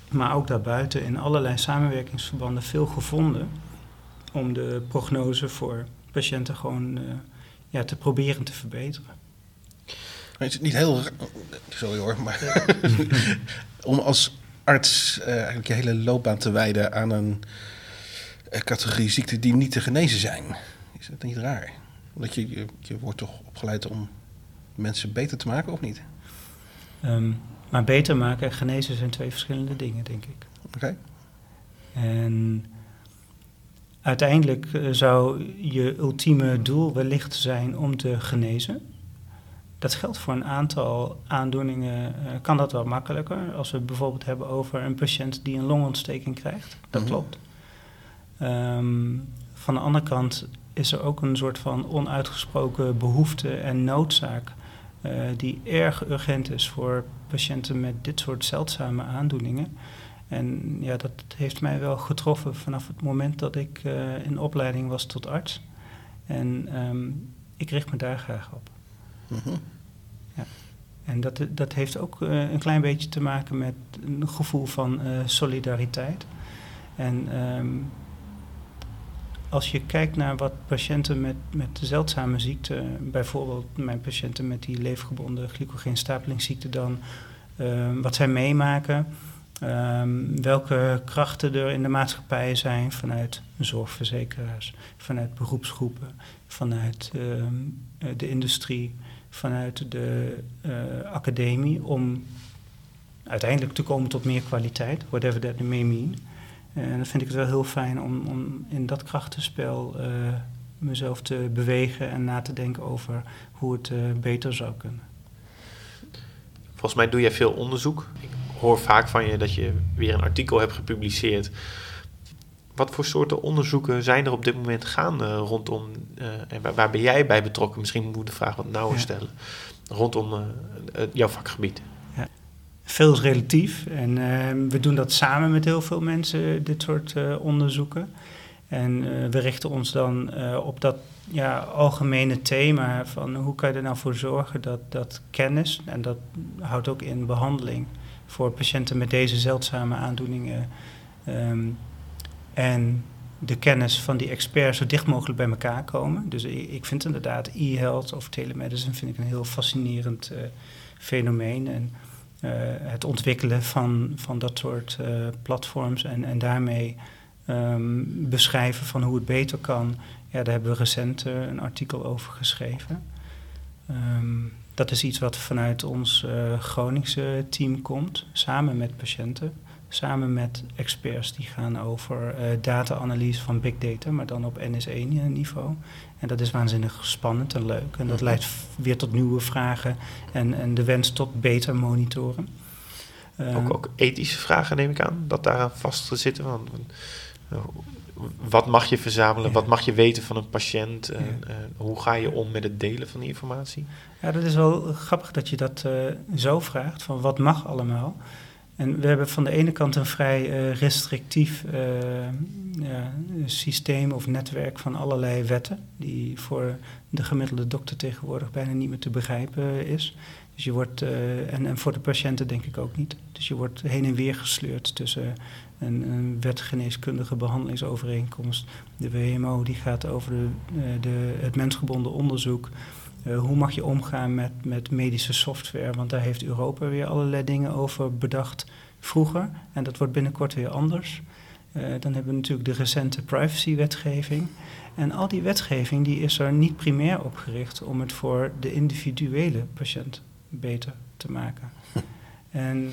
maar ook daarbuiten in allerlei samenwerkingsverbanden veel gevonden om de prognose voor patiënten gewoon uh, ja, te proberen te verbeteren. Is het niet heel. Sorry hoor, maar. om als arts uh, eigenlijk je hele loopbaan te wijden aan een uh, categorie ziekten die niet te genezen zijn? Is dat niet raar? Omdat je, je, je wordt toch opgeleid om mensen beter te maken, of niet? Um, maar beter maken en genezen zijn twee verschillende dingen, denk ik. Oké. En uiteindelijk uh, zou je ultieme doel wellicht zijn om te genezen. Dat geldt voor een aantal aandoeningen, uh, kan dat wel makkelijker. Als we het bijvoorbeeld hebben over een patiënt die een longontsteking krijgt. Dat mm -hmm. klopt. Um, van de andere kant is er ook een soort van onuitgesproken behoefte en noodzaak die erg urgent is voor patiënten met dit soort zeldzame aandoeningen. En ja, dat heeft mij wel getroffen vanaf het moment dat ik uh, in opleiding was tot arts. En um, ik richt me daar graag op. Mm -hmm. ja. En dat, dat heeft ook uh, een klein beetje te maken met een gevoel van solidariteit. En um, als je kijkt naar wat patiënten met, met zeldzame ziekten, bijvoorbeeld mijn patiënten met die leefgebonden glycogeenstapelingsziekte dan, uh, wat zij meemaken, um, welke krachten er in de maatschappij zijn vanuit zorgverzekeraars, vanuit beroepsgroepen, vanuit uh, de industrie, vanuit de uh, academie, om uiteindelijk te komen tot meer kwaliteit, whatever that may mean. En dan vind ik het wel heel fijn om, om in dat krachtenspel uh, mezelf te bewegen en na te denken over hoe het uh, beter zou kunnen. Volgens mij doe jij veel onderzoek. Ik hoor vaak van je dat je weer een artikel hebt gepubliceerd. Wat voor soorten onderzoeken zijn er op dit moment gaande rondom, uh, en waar, waar, ben jij bij betrokken? Misschien moet ik de vraag wat nauwer ja. stellen. Rondom jouw vakgebied veel is relatief. En uh, we doen dat samen met heel veel mensen, dit soort uh, onderzoeken. En uh, we richten ons dan op dat ja, algemene thema van hoe kan je er nou voor zorgen dat, dat kennis, en dat houdt ook in behandeling voor patiënten met deze zeldzame aandoeningen, um, en de kennis van die experts zo dicht mogelijk bij elkaar komen. Dus ik vind inderdaad e-health of telemedicine vind ik een heel fascinerend fenomeen. En, het ontwikkelen van, van dat soort uh, platforms en, en daarmee um, beschrijven van hoe het beter kan. Ja, daar hebben we recent uh, een artikel over geschreven. Um, dat is iets wat vanuit ons Groningse team komt, samen met patiënten, samen met experts die gaan over data-analyse van big data, maar dan op NS1-niveau. En dat is waanzinnig spannend en leuk. En dat leidt weer tot nieuwe vragen en, en de wens tot beter monitoren. Ook, um, ook ethische vragen neem ik aan, dat daaraan vast te zitten. Want, wat mag je verzamelen? Ja. Wat mag je weten van een patiënt? Ja. En, uh, hoe ga je om met het delen van die informatie? Ja, dat is wel grappig dat je dat uh, zo vraagt, van wat mag allemaal? En we hebben van de ene kant een vrij uh, restrictief ja, systeem of netwerk van allerlei wetten, die voor de gemiddelde dokter tegenwoordig bijna niet meer te begrijpen is. Dus je wordt, uh, en, en, voor de patiënten denk ik ook niet. Dus je wordt heen en weer gesleurd tussen een, een wetgeneeskundige behandelingsovereenkomst. De WMO die gaat over de, de, het mensgebonden onderzoek. Uh, hoe mag je omgaan met, met medische software? Want daar heeft Europa weer allerlei dingen over bedacht vroeger. En dat wordt binnenkort weer anders. Uh, dan hebben we natuurlijk de recente privacywetgeving. En al die wetgeving die is er niet primair op gericht om het voor de individuele patiënt beter te maken. en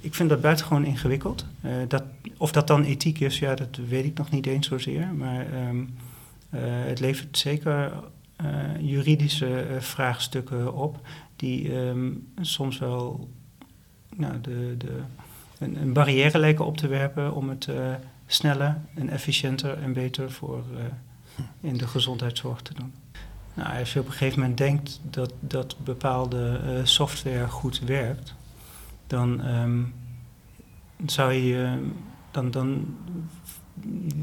ik vind dat buitengewoon ingewikkeld. Uh, dat, of dat dan ethiek is, ja, dat weet ik nog niet eens zozeer. Maar um, het levert zeker juridische vraagstukken op die um, soms wel nou, de, de, een, een, barrière lijken op te werpen om het sneller en efficiënter en beter voor in de gezondheidszorg te doen. Nou, als je op een gegeven moment denkt dat, dat bepaalde software goed werkt, dan um, zou je, dan, dan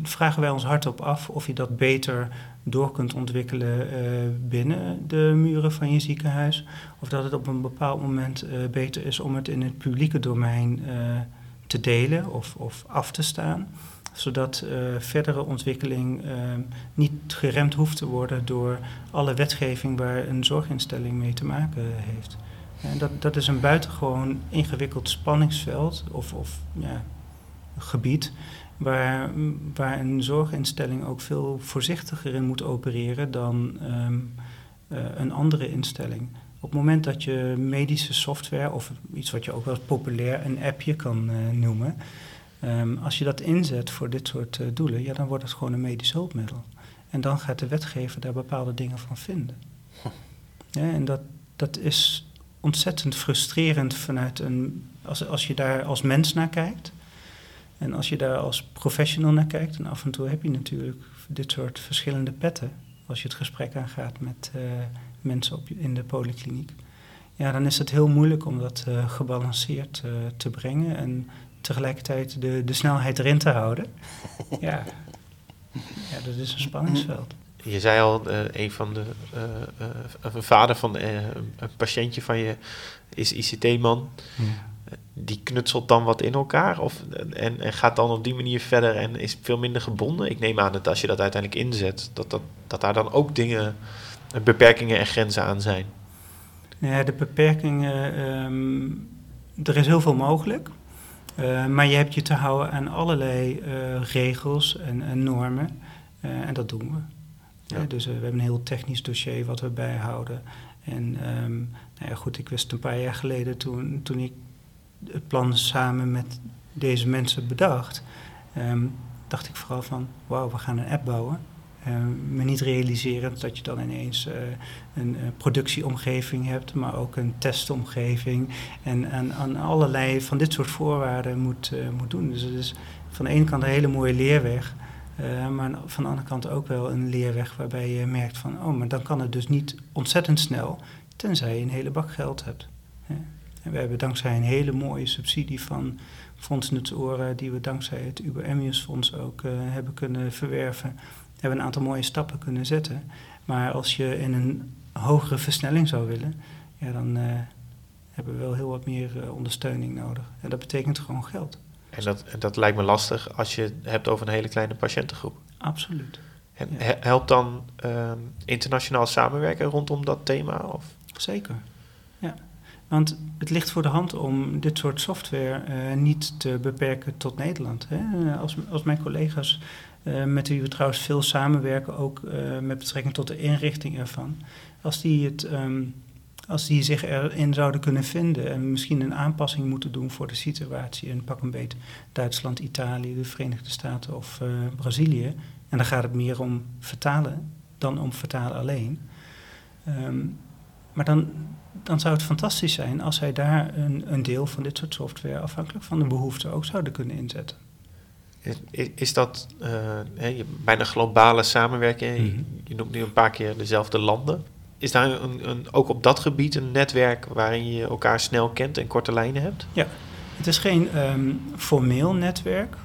vragen wij ons hardop af of je dat beter door kunt ontwikkelen uh, binnen de muren van je ziekenhuis. Of dat het op een bepaald moment uh, beter is om het in het publieke domein uh, te delen of, of af te staan. Zodat verdere ontwikkeling niet geremd hoeft te worden door alle wetgeving waar een zorginstelling mee te maken heeft. En dat, dat is een buitengewoon ingewikkeld spanningsveld of, of ja, gebied waar, waar een zorginstelling ook veel voorzichtiger in moet opereren dan um, uh, een andere instelling. Op het moment dat je medische software of iets wat je ook wel populair een appje kan uh, noemen, um, als je dat inzet voor dit soort uh, doelen, ja, dan wordt het gewoon een medisch hulpmiddel. En dan gaat de wetgever daar bepaalde dingen van vinden. Ja, en dat, dat is ontzettend frustrerend vanuit een. Als, als je daar als mens naar kijkt. En als je daar als professional naar kijkt. En af en toe heb je natuurlijk dit soort verschillende petten. Als je het gesprek aangaat met uh, mensen op, in de polykliniek. Ja, dan is het heel moeilijk om dat uh, gebalanceerd uh, te brengen. En tegelijkertijd de, de snelheid erin te houden. ja. ja, dat is een spanningsveld. Je zei al, uh, een van de een vader van een patiëntje van je is ICT-man. Ja. Die knutselt dan wat in elkaar of, en, en gaat dan op die manier verder en is veel minder gebonden. Ik neem aan dat als je dat uiteindelijk inzet, dat, dat, dat daar dan ook dingen, beperkingen en grenzen aan zijn. Ja, de beperkingen, um, er is heel veel mogelijk. maar je hebt je te houden aan allerlei regels en, en normen. en dat doen we. Ja. Dus we hebben een heel technisch dossier wat we bijhouden. En um, nou ja, goed, ik wist een paar jaar geleden toen, toen ik het plan samen met deze mensen bedacht, um, dacht ik vooral van, wauw, we gaan een app bouwen. Um, me niet realiseren dat je dan ineens uh, een uh, productieomgeving hebt, maar ook een testomgeving. En, en aan allerlei van dit soort voorwaarden moet, uh, moet doen. Dus het is van de ene kant een hele mooie leerweg. Maar van de andere kant ook wel een leerweg waarbij je merkt van, oh, maar dan kan het dus niet ontzettend snel, tenzij je een hele bak geld hebt. En we hebben dankzij een hele mooie subsidie van Fonds Nutsoren, die we dankzij het Uber Emmius Fonds ook uh, hebben kunnen verwerven, hebben een aantal mooie stappen kunnen zetten. Maar als je in een hogere versnelling zou willen, ja, dan uh, hebben we wel heel wat meer uh, ondersteuning nodig. En dat betekent gewoon geld. En dat, dat lijkt me lastig als je het hebt over een hele kleine patiëntengroep. Absoluut. En ja. helpt dan uh, internationaal samenwerken rondom dat thema? Of? Zeker. Want het ligt voor de hand om dit soort software uh, niet te beperken tot Nederland. Hè? Als, als mijn collega's, uh, met wie we trouwens veel samenwerken, ook met betrekking tot de inrichting ervan, als die het um, als die zich erin zouden kunnen vinden en misschien een aanpassing moeten doen voor de situatie in pak een beet Duitsland, Italië, de Verenigde Staten of Brazilië. En dan gaat het meer om vertalen dan om vertalen alleen. Um, maar dan, dan zou het fantastisch zijn als zij daar een, een deel van dit soort software afhankelijk van de behoefte ook zouden kunnen inzetten. Is, is dat uh, he, bijna globale samenwerking? Mm -hmm. je, je noemt nu een paar keer dezelfde landen is daar een, een, ook op dat gebied een netwerk waarin je elkaar snel kent en korte lijnen hebt? Ja, het is geen um, formeel netwerk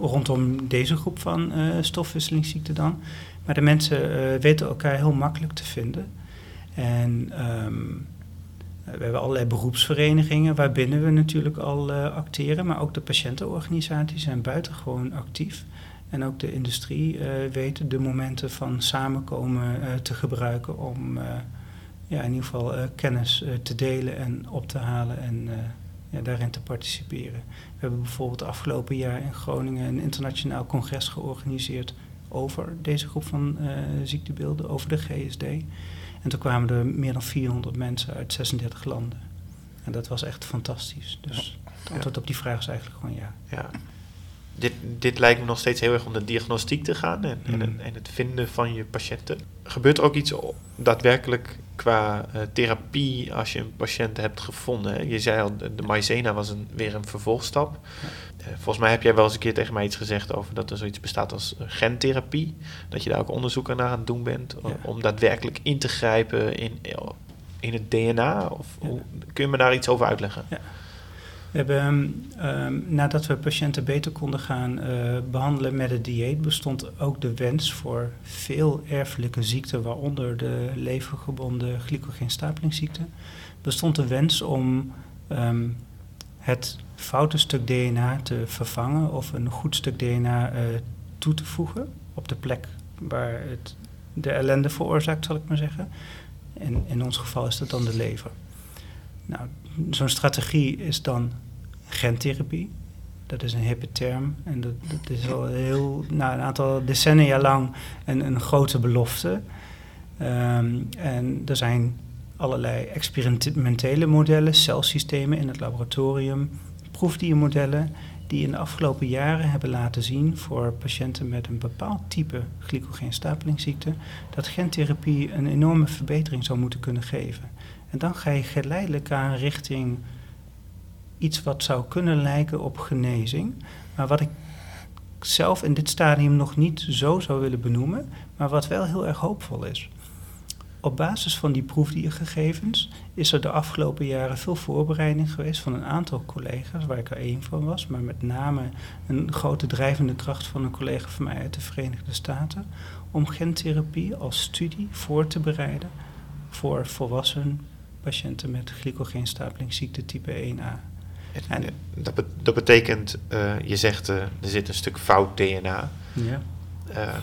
rondom deze groep van uh, stofwisselingsziekten dan. Maar de mensen uh, weten elkaar heel makkelijk te vinden. En um, we hebben allerlei beroepsverenigingen waarbinnen we natuurlijk al uh, acteren. Maar ook de patiëntenorganisaties zijn buitengewoon actief. En ook de industrie uh, weet de momenten van samenkomen uh, te gebruiken om ja, in ieder geval kennis te delen en op te halen en ja, daarin te participeren. We hebben bijvoorbeeld afgelopen jaar in Groningen een internationaal congres georganiseerd over deze groep van ziektebeelden, over de GSD. En toen kwamen er meer dan 400 mensen uit 36 landen. En dat was echt fantastisch. Dus Het antwoord op die vraag is eigenlijk gewoon ja. Ja. Dit, dit lijkt me nog steeds heel erg om de diagnostiek te gaan en, en, Mm. het- en het vinden van je patiënten. Gebeurt er ook iets daadwerkelijk qua eh, therapie als je een patiënt hebt gevonden? Hè? Je zei al, de, de maïzena was een, weer een vervolgstap. Eh, volgens mij heb jij wel eens een keer tegen mij iets gezegd over dat er zoiets bestaat als eh, gentherapie. Dat je daar ook onderzoek aan aan het doen bent Ja. om daadwerkelijk in te grijpen in, in het DNA. Of, Ja. hoe- kun je me daar iets over uitleggen? We hebben, ehm, ehm, nadat we patiënten beter konden gaan eh, behandelen met het dieet, bestond ook de wens voor veel erfelijke ziekten, waaronder de levergebonden glycogeenstapelingsziekte, bestond de wens om ehm, het foute stuk DNA te vervangen of een goed stuk DNA eh, toe te voegen op de plek waar het de ellende veroorzaakt, zal ik maar zeggen. En in ons geval is dat dan de lever. Nou, zo'n strategie is dan gentherapie. Dat is een hippe term en dat, dat is al heel, nou, een aantal decennia lang een, een grote belofte. Ehm, en er zijn allerlei experimentele modellen, celsystemen in het laboratorium, proefdiermodellen, die in de afgelopen jaren hebben laten zien voor patiënten met een bepaald type glycogeenstapelingsziekte, dat gentherapie een enorme verbetering zou moeten kunnen geven. En dan ga je geleidelijk aan richting iets wat zou kunnen lijken op genezing, maar wat ik zelf in dit stadium nog niet zo zou willen benoemen, maar wat wel heel erg hoopvol is. Op basis van die proefdiergegevens is er de afgelopen jaren veel voorbereiding geweest van een aantal collega's, waar ik er één van was, maar met name een grote drijvende kracht van een collega van mij uit de Verenigde Staten, om gentherapie als studie voor te bereiden voor volwassen patiënten met glycogeenstapelingsziekte type 1a. En, dat, dat betekent, eh, je zegt eh, er zit een stuk fout DNA. Ja, Eh,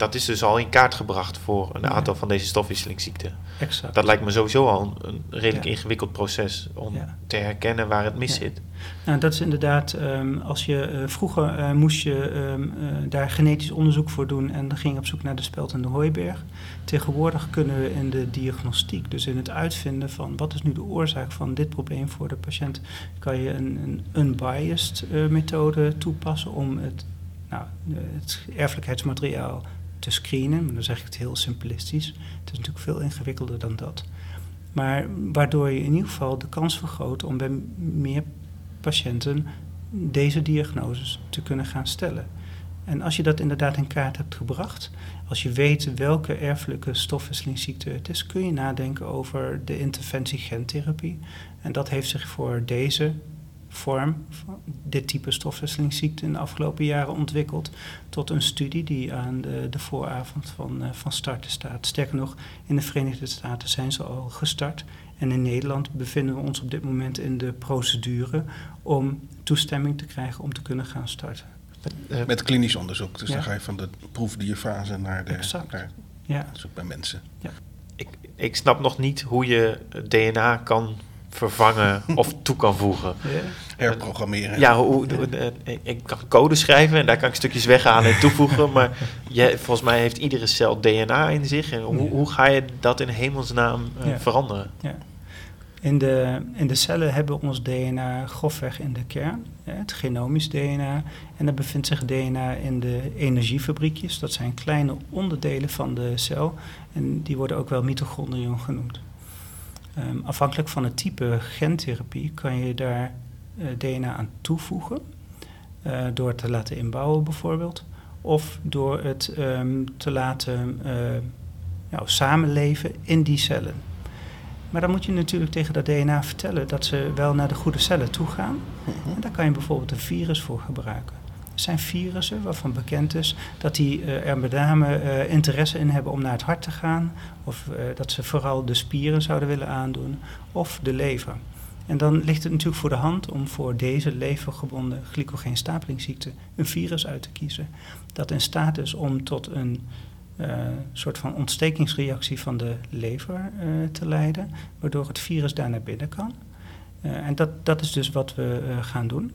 dat is dus al in kaart gebracht voor een aantal van deze stofwisselingsziekten. exact. Dat lijkt me sowieso al een, een redelijk Ja. ingewikkeld proces om Ja. te herkennen waar het mis Ja. zit. Nou, dat is inderdaad, ehm, als je eh, vroeger eh, moest je ehm, eh, daar genetisch onderzoek voor doen en dan ging je op zoek naar de speld en de hooiberg. Tegenwoordig kunnen we in de diagnostiek, dus in het uitvinden van wat is nu de oorzaak van dit probleem voor de patiënt, kan je een, een unbiased methode toepassen om het, nou, het erfelijkheidsmateriaal te screenen. Maar dan zeg ik het heel simplistisch. Het is natuurlijk veel ingewikkelder dan dat. Maar waardoor je in ieder geval de kans vergroot om bij meer patiënten deze diagnoses te kunnen gaan stellen. En als je dat inderdaad in kaart hebt gebracht, als je weet welke erfelijke stofwisselingsziekte het is, kun je nadenken over de interventie gentherapie. En dat heeft zich voor deze vorm, van dit type stofwisselingsziekte in de afgelopen jaren ontwikkeld tot een studie die aan de, de vooravond van, eh, van starten staat. Sterker nog, in de Verenigde Staten zijn ze al gestart. En in Nederland bevinden we ons op dit moment in de procedure om toestemming te krijgen om te kunnen gaan starten. Eh, Met klinisch onderzoek. Dus Ja. dan ga je van de proefdierfase naar de Exact. naar Ja, onderzoek bij mensen. ik, ik snap nog niet hoe je DNA kan vervangen of toe kan voegen. Herprogrammeren. Ja, hoe, hoe- eh, ik kan code schrijven en daar kan ik stukjes weghalen en toevoegen. Maar je, volgens mij heeft iedere cel DNA in zich. En hoe, Ja. hoe ga je dat in hemelsnaam eh, Ja. veranderen? In de, in de cellen hebben we ons DNA grofweg in de kern, hè, het genomisch DNA. En er bevindt zich DNA in de energiefabriekjes. Dat zijn kleine onderdelen van de cel. En die worden ook wel mitochondriën genoemd. Ehm, afhankelijk van het type gentherapie kan je daar eh, DNA aan toevoegen. eh, door het te laten inbouwen bijvoorbeeld. Of door het ehm, te laten eh, nou, samenleven in die cellen. Maar dan moet je natuurlijk tegen dat DNA vertellen dat ze wel naar de goede cellen toe gaan. En daar kan je bijvoorbeeld een virus voor gebruiken. Zijn virussen waarvan bekend is dat die eh, er met name eh, interesse in hebben om naar het hart te gaan. Of eh, dat ze vooral de spieren zouden willen aandoen. Of de lever. En dan ligt het natuurlijk voor de hand om voor deze levergebonden glycogeenstapelingsziekte een virus uit te kiezen. Dat in staat is om tot een soort van ontstekingsreactie van de lever te leiden, waardoor het virus daar naar binnen kan. En dat, dat is dus wat we gaan doen.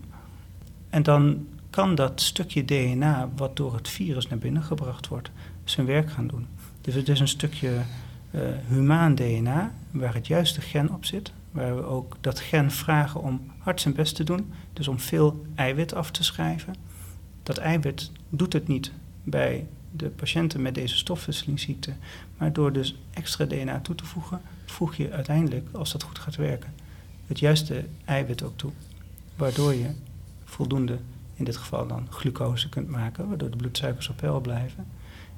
En dan kan dat stukje DNA wat door het virus naar binnen gebracht wordt, zijn werk gaan doen. Dus het is een stukje eh, humaan DNA waar het juiste gen op zit, waar we ook dat gen vragen om hard zijn best te doen, dus om veel eiwit af te schrijven. Dat eiwit doet het niet bij de patiënten met deze stofwisselingsziekte, maar door dus extra DNA toe te voegen, voeg je uiteindelijk, als dat goed gaat werken, het juiste eiwit ook toe, waardoor je voldoende, in dit geval dan glucose kunt maken, waardoor de bloedsuikers op peil blijven.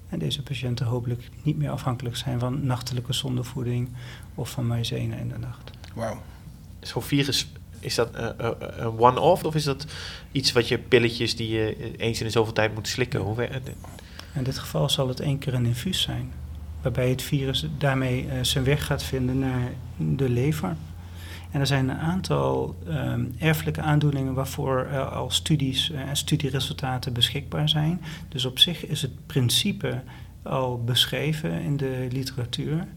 En deze patiënten hopelijk niet meer afhankelijk zijn van nachtelijke zondevoeding of van maïzene in de nacht. Wauw. Zo'n virus, is dat eh, eh, een one-off of is dat iets wat je pilletjes die je eh, eens in de zoveel tijd moet slikken? Hoe In dit geval zal het één keer een infuus zijn, waarbij het virus daarmee eh, zijn weg gaat vinden naar de lever. En er zijn een aantal ehm, erfelijke aandoeningen waarvoor er al studies eh, en studieresultaten beschikbaar zijn. Dus op zich is het principe al beschreven in de literatuur.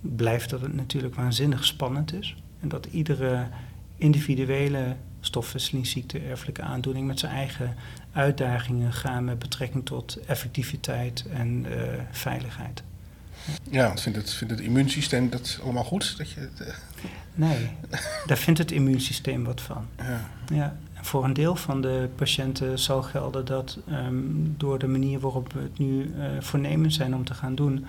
Blijft dat het natuurlijk waanzinnig spannend is. En dat iedere individuele stofwisselingsziekte, erfelijke aandoening met zijn eigen uitdagingen gaan met betrekking tot effectiviteit en eh, veiligheid. Ja, want vindt het, vindt het immuunsysteem dat allemaal goed? Dat je, eh, Nee, daar vindt het immuunsysteem wat van. ja. Ja, voor een deel van de patiënten zal gelden dat ehm, door de manier waarop we het nu eh, voornemens zijn om te gaan doen,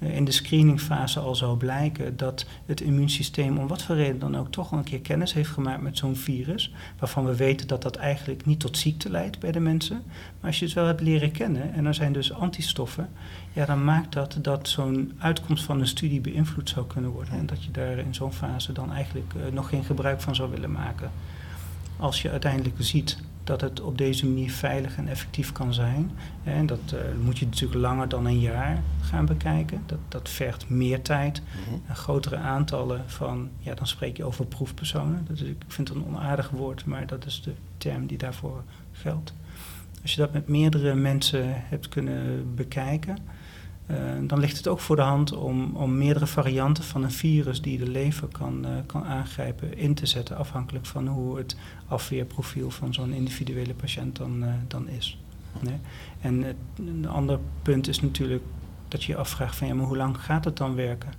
in de screeningfase al zou blijken dat het immuunsysteem om wat voor reden dan ook toch al een keer kennis heeft gemaakt met zo'n virus, waarvan we weten dat dat eigenlijk niet tot ziekte leidt bij de mensen. Maar als je het wel hebt leren kennen en er zijn dus antistoffen, ja, dan maakt dat dat zo'n uitkomst van een studie beïnvloed zou kunnen worden. En dat je daar in zo'n fase dan eigenlijk eh, nog geen gebruik van zou willen maken. Als je uiteindelijk ziet dat het op deze manier veilig en effectief kan zijn. En dat eh, moet je natuurlijk langer dan een jaar gaan bekijken. Dat, dat vergt meer tijd Mhm. en grotere aantallen van, ja, dan spreek je over proefpersonen. Dat is, ik vind het een onaardig woord, maar dat is de term die daarvoor geldt. Als je dat met meerdere mensen hebt kunnen bekijken, eh, dan ligt het ook voor de hand om, om meerdere varianten van een virus die de lever kan, eh, kan aangrijpen in te zetten, afhankelijk van hoe het afweerprofiel van zo'n individuele patiënt dan, eh, dan is. Nee? En het, een ander punt is natuurlijk dat je je afvraagt van ja, maar hoe lang gaat het dan werken?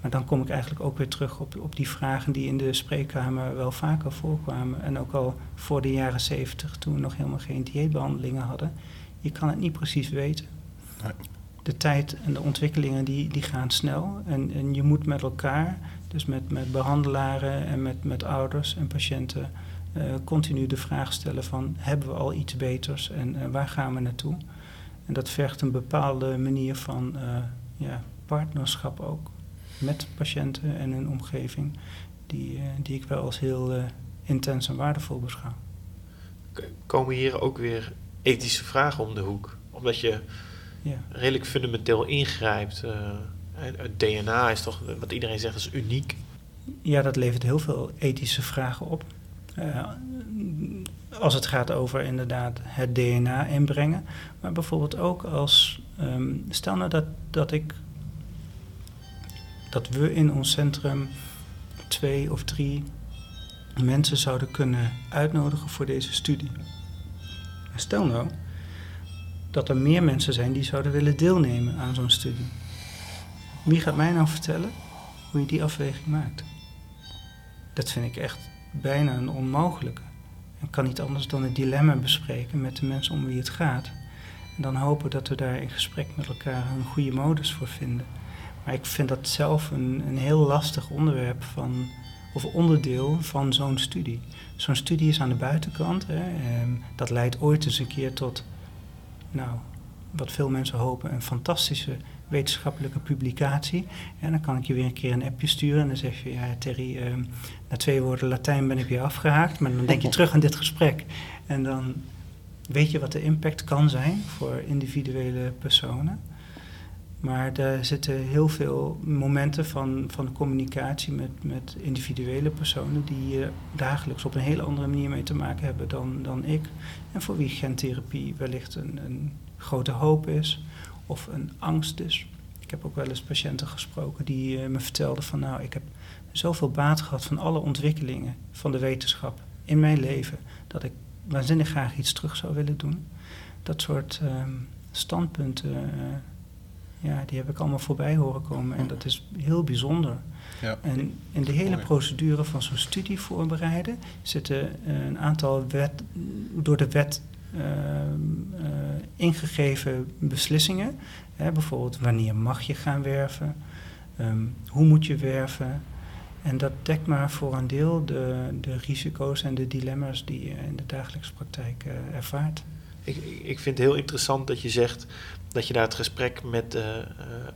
Maar dan kom ik eigenlijk ook weer terug op, op die vragen die in de spreekkamer wel vaker voorkwamen. En ook al voor de jaren zeventig, toen we nog helemaal geen dieetbehandelingen hadden. Je kan het niet precies weten. Nee. De tijd en de ontwikkelingen die, die gaan snel. En, en je moet met elkaar, dus met, met behandelaren en met, met ouders en patiënten, eh, continu de vraag stellen van hebben we al iets beters en waar gaan we naartoe? En dat vergt een bepaalde manier van eh, ja, partnerschap ook met patiënten en hun omgeving, die, eh, die ik wel als heel intens en waardevol beschouw. Komen hier ook weer ethische vragen om de hoek? Omdat je Ja. redelijk fundamenteel ingrijpt. eh, het het DNA is toch, wat iedereen zegt, is uniek. Ja, dat levert heel veel ethische vragen op. Eh, als het gaat over inderdaad het DNA inbrengen. Maar bijvoorbeeld ook als. ehm, stel nou dat, dat ik. dat we in ons centrum twee of drie mensen zouden kunnen uitnodigen voor deze studie. En stel nou dat er meer mensen zijn die zouden willen deelnemen aan zo'n studie. Wie gaat mij nou vertellen hoe je die afweging maakt? Dat vind ik echt bijna een onmogelijke. Ik kan niet anders dan het dilemma bespreken met de mensen om wie het gaat. En dan hopen dat we daar in gesprek met elkaar een goede modus voor vinden. Maar ik vind dat zelf een, een heel lastig onderwerp van, of onderdeel van zo'n studie. Zo'n studie is aan de buitenkant. Hè, en dat leidt ooit eens een keer tot, nou, wat veel mensen hopen, een fantastische wetenschappelijke publicatie. En dan kan ik je weer een keer een appje sturen en dan zeg je, ja Terry, ehm, na twee woorden Latijn ben ik weer afgehaakt. Maar dan denk je terug aan dit gesprek. En dan weet je wat de impact kan zijn voor individuele personen. Maar er zitten heel veel momenten van, van communicatie met, met individuele personen die uh, dagelijks op een hele andere manier mee te maken hebben dan, dan ik. En voor wie gentherapie wellicht een, een grote hoop is of een angst is. Ik heb ook wel eens patiënten gesproken die uh, me vertelden van nou, ik heb zoveel baat gehad van alle ontwikkelingen van de wetenschap in mijn leven, dat ik waanzinnig graag iets terug zou willen doen. Dat soort um, standpunten uh, Ja, die heb ik allemaal voorbij horen komen en dat is heel bijzonder. Ja. En in de hele procedure van zo'n studie voorbereiden zitten eh, een aantal wet, door de wet ehm, eh, ingegeven beslissingen. Hè, bijvoorbeeld wanneer mag je gaan werven, Ehm, hoe moet je werven. En dat dekt maar voor een deel de, de risico's en de dilemma's die je in de dagelijkse praktijk eh, ervaart. Ik, ik- vind het heel interessant dat je zegt dat je daar het gesprek met, eh, eh,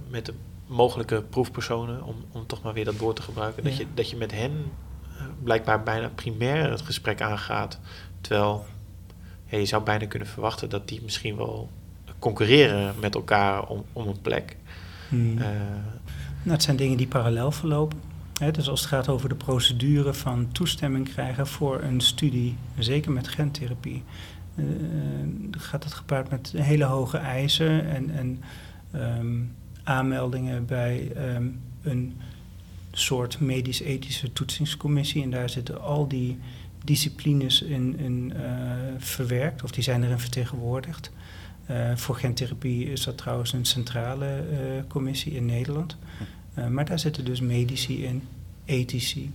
met de mogelijke proefpersonen, om, om toch maar weer dat woord te gebruiken, dat, je, dat je met hen eh, blijkbaar bijna primair het gesprek aangaat. Terwijl ja, je zou bijna kunnen verwachten dat die misschien wel concurreren met elkaar om, om een plek. Hmm. Nou, het zijn dingen die parallel verlopen. Dus als het gaat over de procedure van toestemming krijgen voor een studie, zeker met gentherapie, eh, gaat het gepaard met hele hoge eisen en, en ehm, aanmeldingen bij ehm, een soort medisch-ethische toetsingscommissie. En daar zitten al die disciplines in, in eh, verwerkt, of die zijn erin vertegenwoordigd. Voor gentherapie is dat trouwens een centrale commissie in Nederland. Maar daar zitten dus medici in, ethici,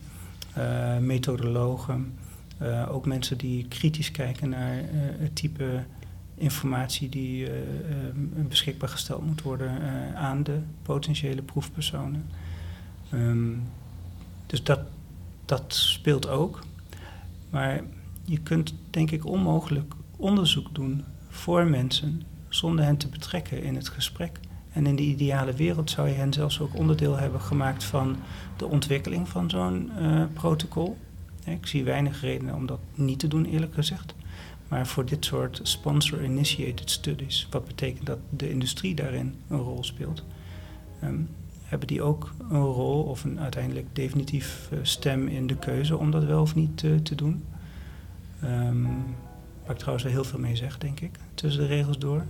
methodologen, eh, ook mensen die kritisch kijken naar eh, het type informatie die eh, beschikbaar gesteld moet worden aan de potentiële proefpersonen. Ehm, dus dat, dat speelt ook. Maar je kunt denk ik onmogelijk onderzoek doen voor mensen zonder hen te betrekken in het gesprek. En in de ideale wereld zou je hen zelfs ook onderdeel hebben gemaakt van de ontwikkeling van zo'n protocol. Ik zie weinig redenen om dat niet te doen, eerlijk gezegd. Maar voor dit soort sponsor-initiated studies, wat betekent dat de industrie daarin een rol speelt, ehm, hebben die ook een rol of een uiteindelijk definitief eh, stem in de keuze om dat wel of niet te doen. Ehm, waar ik trouwens wel heel veel mee zeg, denk ik, tussen de regels door.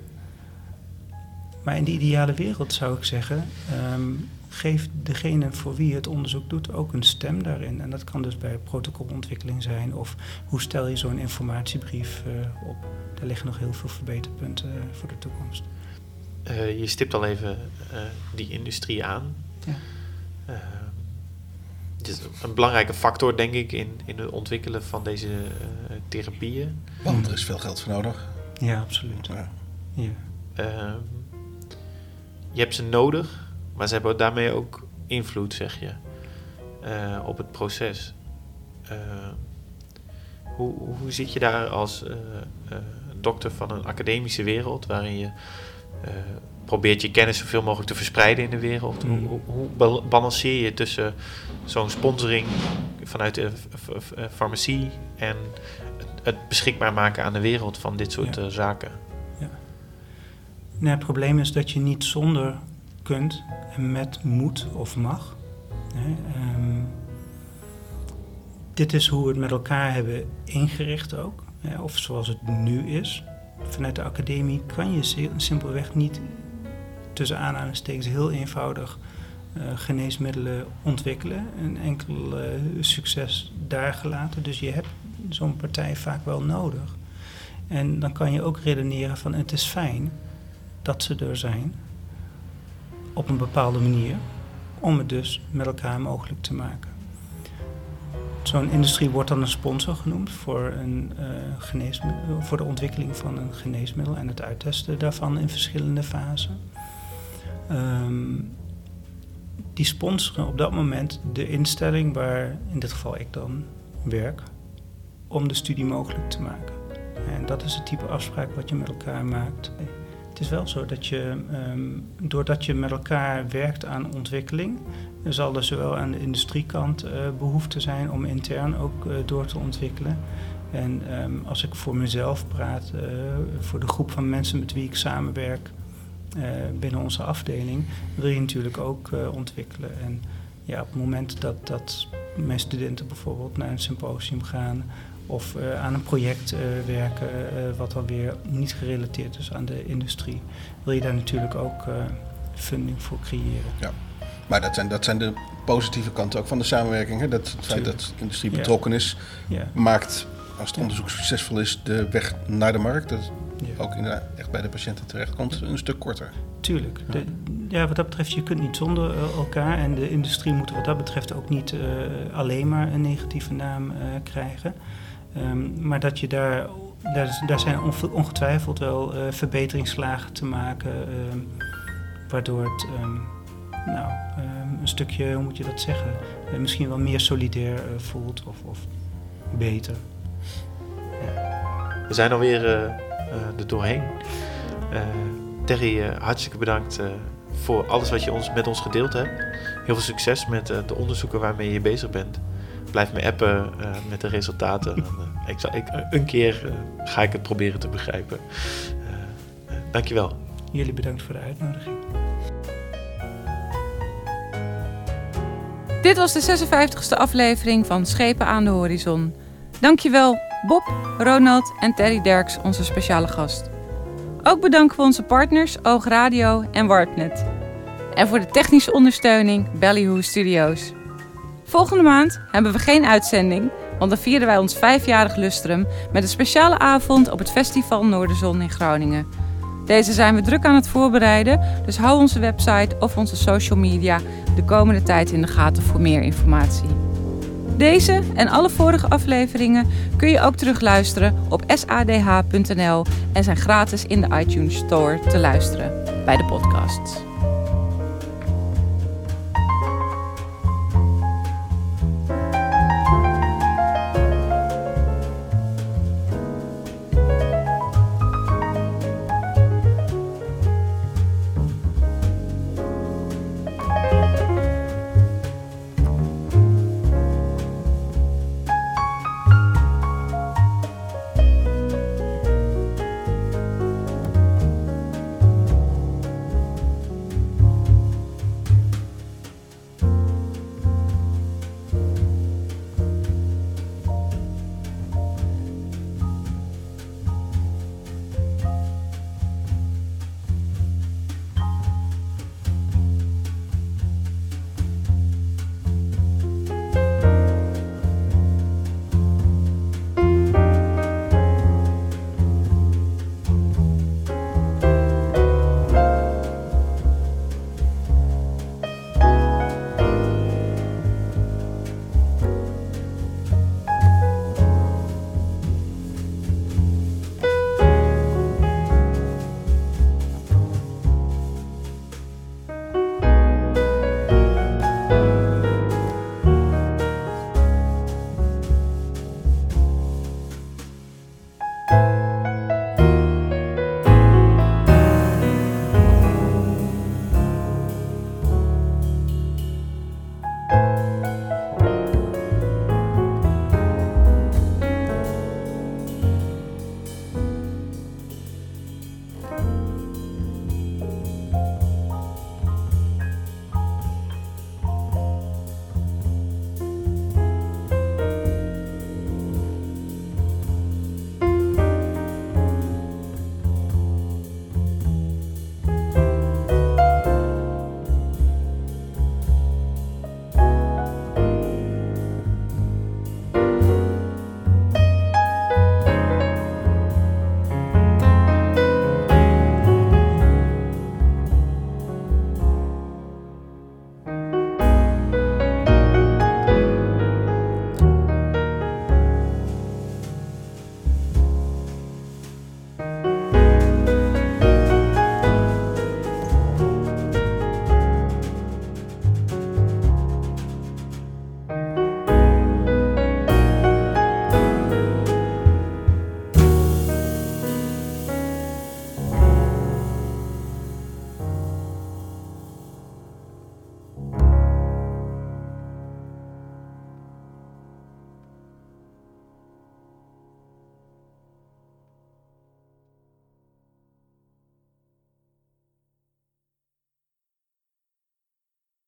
Maar in de ideale wereld zou ik zeggen, ehm, geef degene voor wie je het onderzoek doet ook een stem daarin. En dat kan dus bij protocolontwikkeling zijn of hoe stel je zo'n informatiebrief eh, op. Daar liggen nog heel veel verbeterpunten eh, voor de toekomst. eh, je stipt al even eh, die industrie aan. Ja. Eh, het is een belangrijke factor, denk ik, in, in het ontwikkelen van deze eh, therapieën. Want er is veel geld voor nodig. Ja, absoluut. Ja. Ja. Je hebt ze nodig, maar ze hebben daarmee ook invloed, zeg je, eh, op het proces. Ehm, hoe, hoe zit je daar als eh, eh, dokter van een academische wereld, waarin je eh, probeert je kennis zoveel mogelijk te verspreiden in de wereld? Mm. Hoe, bal- balanceer je tussen zo'n sponsoring vanuit de farmacie en het, beschikbaar maken aan de wereld van dit soort Ja. eh, zaken? Nou, het probleem is dat je niet zonder kunt en met moet of mag. Ehm, dit is hoe we het met elkaar hebben ingericht ook. Of zoals het nu is. Vanuit de academie kan je si- simpelweg niet tussen aanhalingstekens heel eenvoudig eh, geneesmiddelen ontwikkelen. Een enkel succes daar gelaten. Dus je hebt zo'n partij vaak wel nodig. En dan kan je ook redeneren van het is fijn dat ze er zijn op een bepaalde manier om het dus met elkaar mogelijk te maken. Zo'n industrie wordt dan een sponsor genoemd voor, een, eh, geneesmiddel, voor de ontwikkeling van een geneesmiddel en het uittesten daarvan in verschillende fasen. Ehm, die sponsoren op dat moment de instelling waar in dit geval ik dan werk om de studie mogelijk te maken. En dat is het type afspraak wat je met elkaar maakt. Het is wel zo dat je, ehm, doordat je met elkaar werkt aan ontwikkeling, zal er zowel aan de industriekant eh, behoefte zijn om intern ook eh, door te ontwikkelen. En ehm, als ik voor mezelf praat, eh, voor de groep van mensen met wie ik samenwerk binnen onze afdeling, wil je natuurlijk ook ontwikkelen. En ja, op het moment dat, dat mijn studenten bijvoorbeeld naar een symposium gaan of eh, aan een project eh, werken eh, wat dan weer niet gerelateerd is aan de industrie, wil je daar natuurlijk ook funding voor creëren. Maar dat zijn, dat zijn de positieve kanten ook van de samenwerking. Hè? Dat het feit dat de industrie Ja. betrokken is, Ja, maakt, als het onderzoek succesvol is, de weg naar de markt, dat ja. ook inderdaad echt bij de patiënten terechtkomt, een stuk korter. tuurlijk. De, ja, wat dat betreft, je kunt niet zonder elkaar. En de industrie moet wat dat betreft ook niet alleen maar een negatieve naam krijgen. Ehm, maar dat je daar, daar, daar zijn onge- ongetwijfeld wel eh, verbeteringsslagen te maken. ehm, waardoor het ehm, nou, een stukje, hoe moet je dat zeggen, eh, misschien wel meer solidair eh, voelt of, of beter. We zijn alweer er doorheen. Terry, hartstikke bedankt voor alles wat je ons, met ons gedeeld hebt. Heel veel succes met de onderzoeken waarmee je bezig bent. Blijf me appen eh, met de resultaten. En, eh, ik zal, ik, een keer eh, ga ik het proberen te begrijpen. Dankjewel. Jullie bedankt voor de uitnodiging. Dit was de 56e aflevering van Schepen aan de Horizon. Dankjewel Bob, Ronald en Terry Derks, onze speciale gast. Ook bedanken we onze partners Oog Radio en Warpnet. En voor de technische ondersteuning Ballyhoo Studios. Volgende maand hebben we geen uitzending, want dan vieren wij ons vijfjarig lustrum met een speciale avond op het Festival Noorderzon in Groningen. Deze zijn we druk aan het voorbereiden, dus hou onze website of onze social media de komende tijd in de gaten voor meer informatie. Deze en alle vorige afleveringen kun je ook terugluisteren op sadh.nl en zijn gratis in de iTunes Store te luisteren bij de podcasts.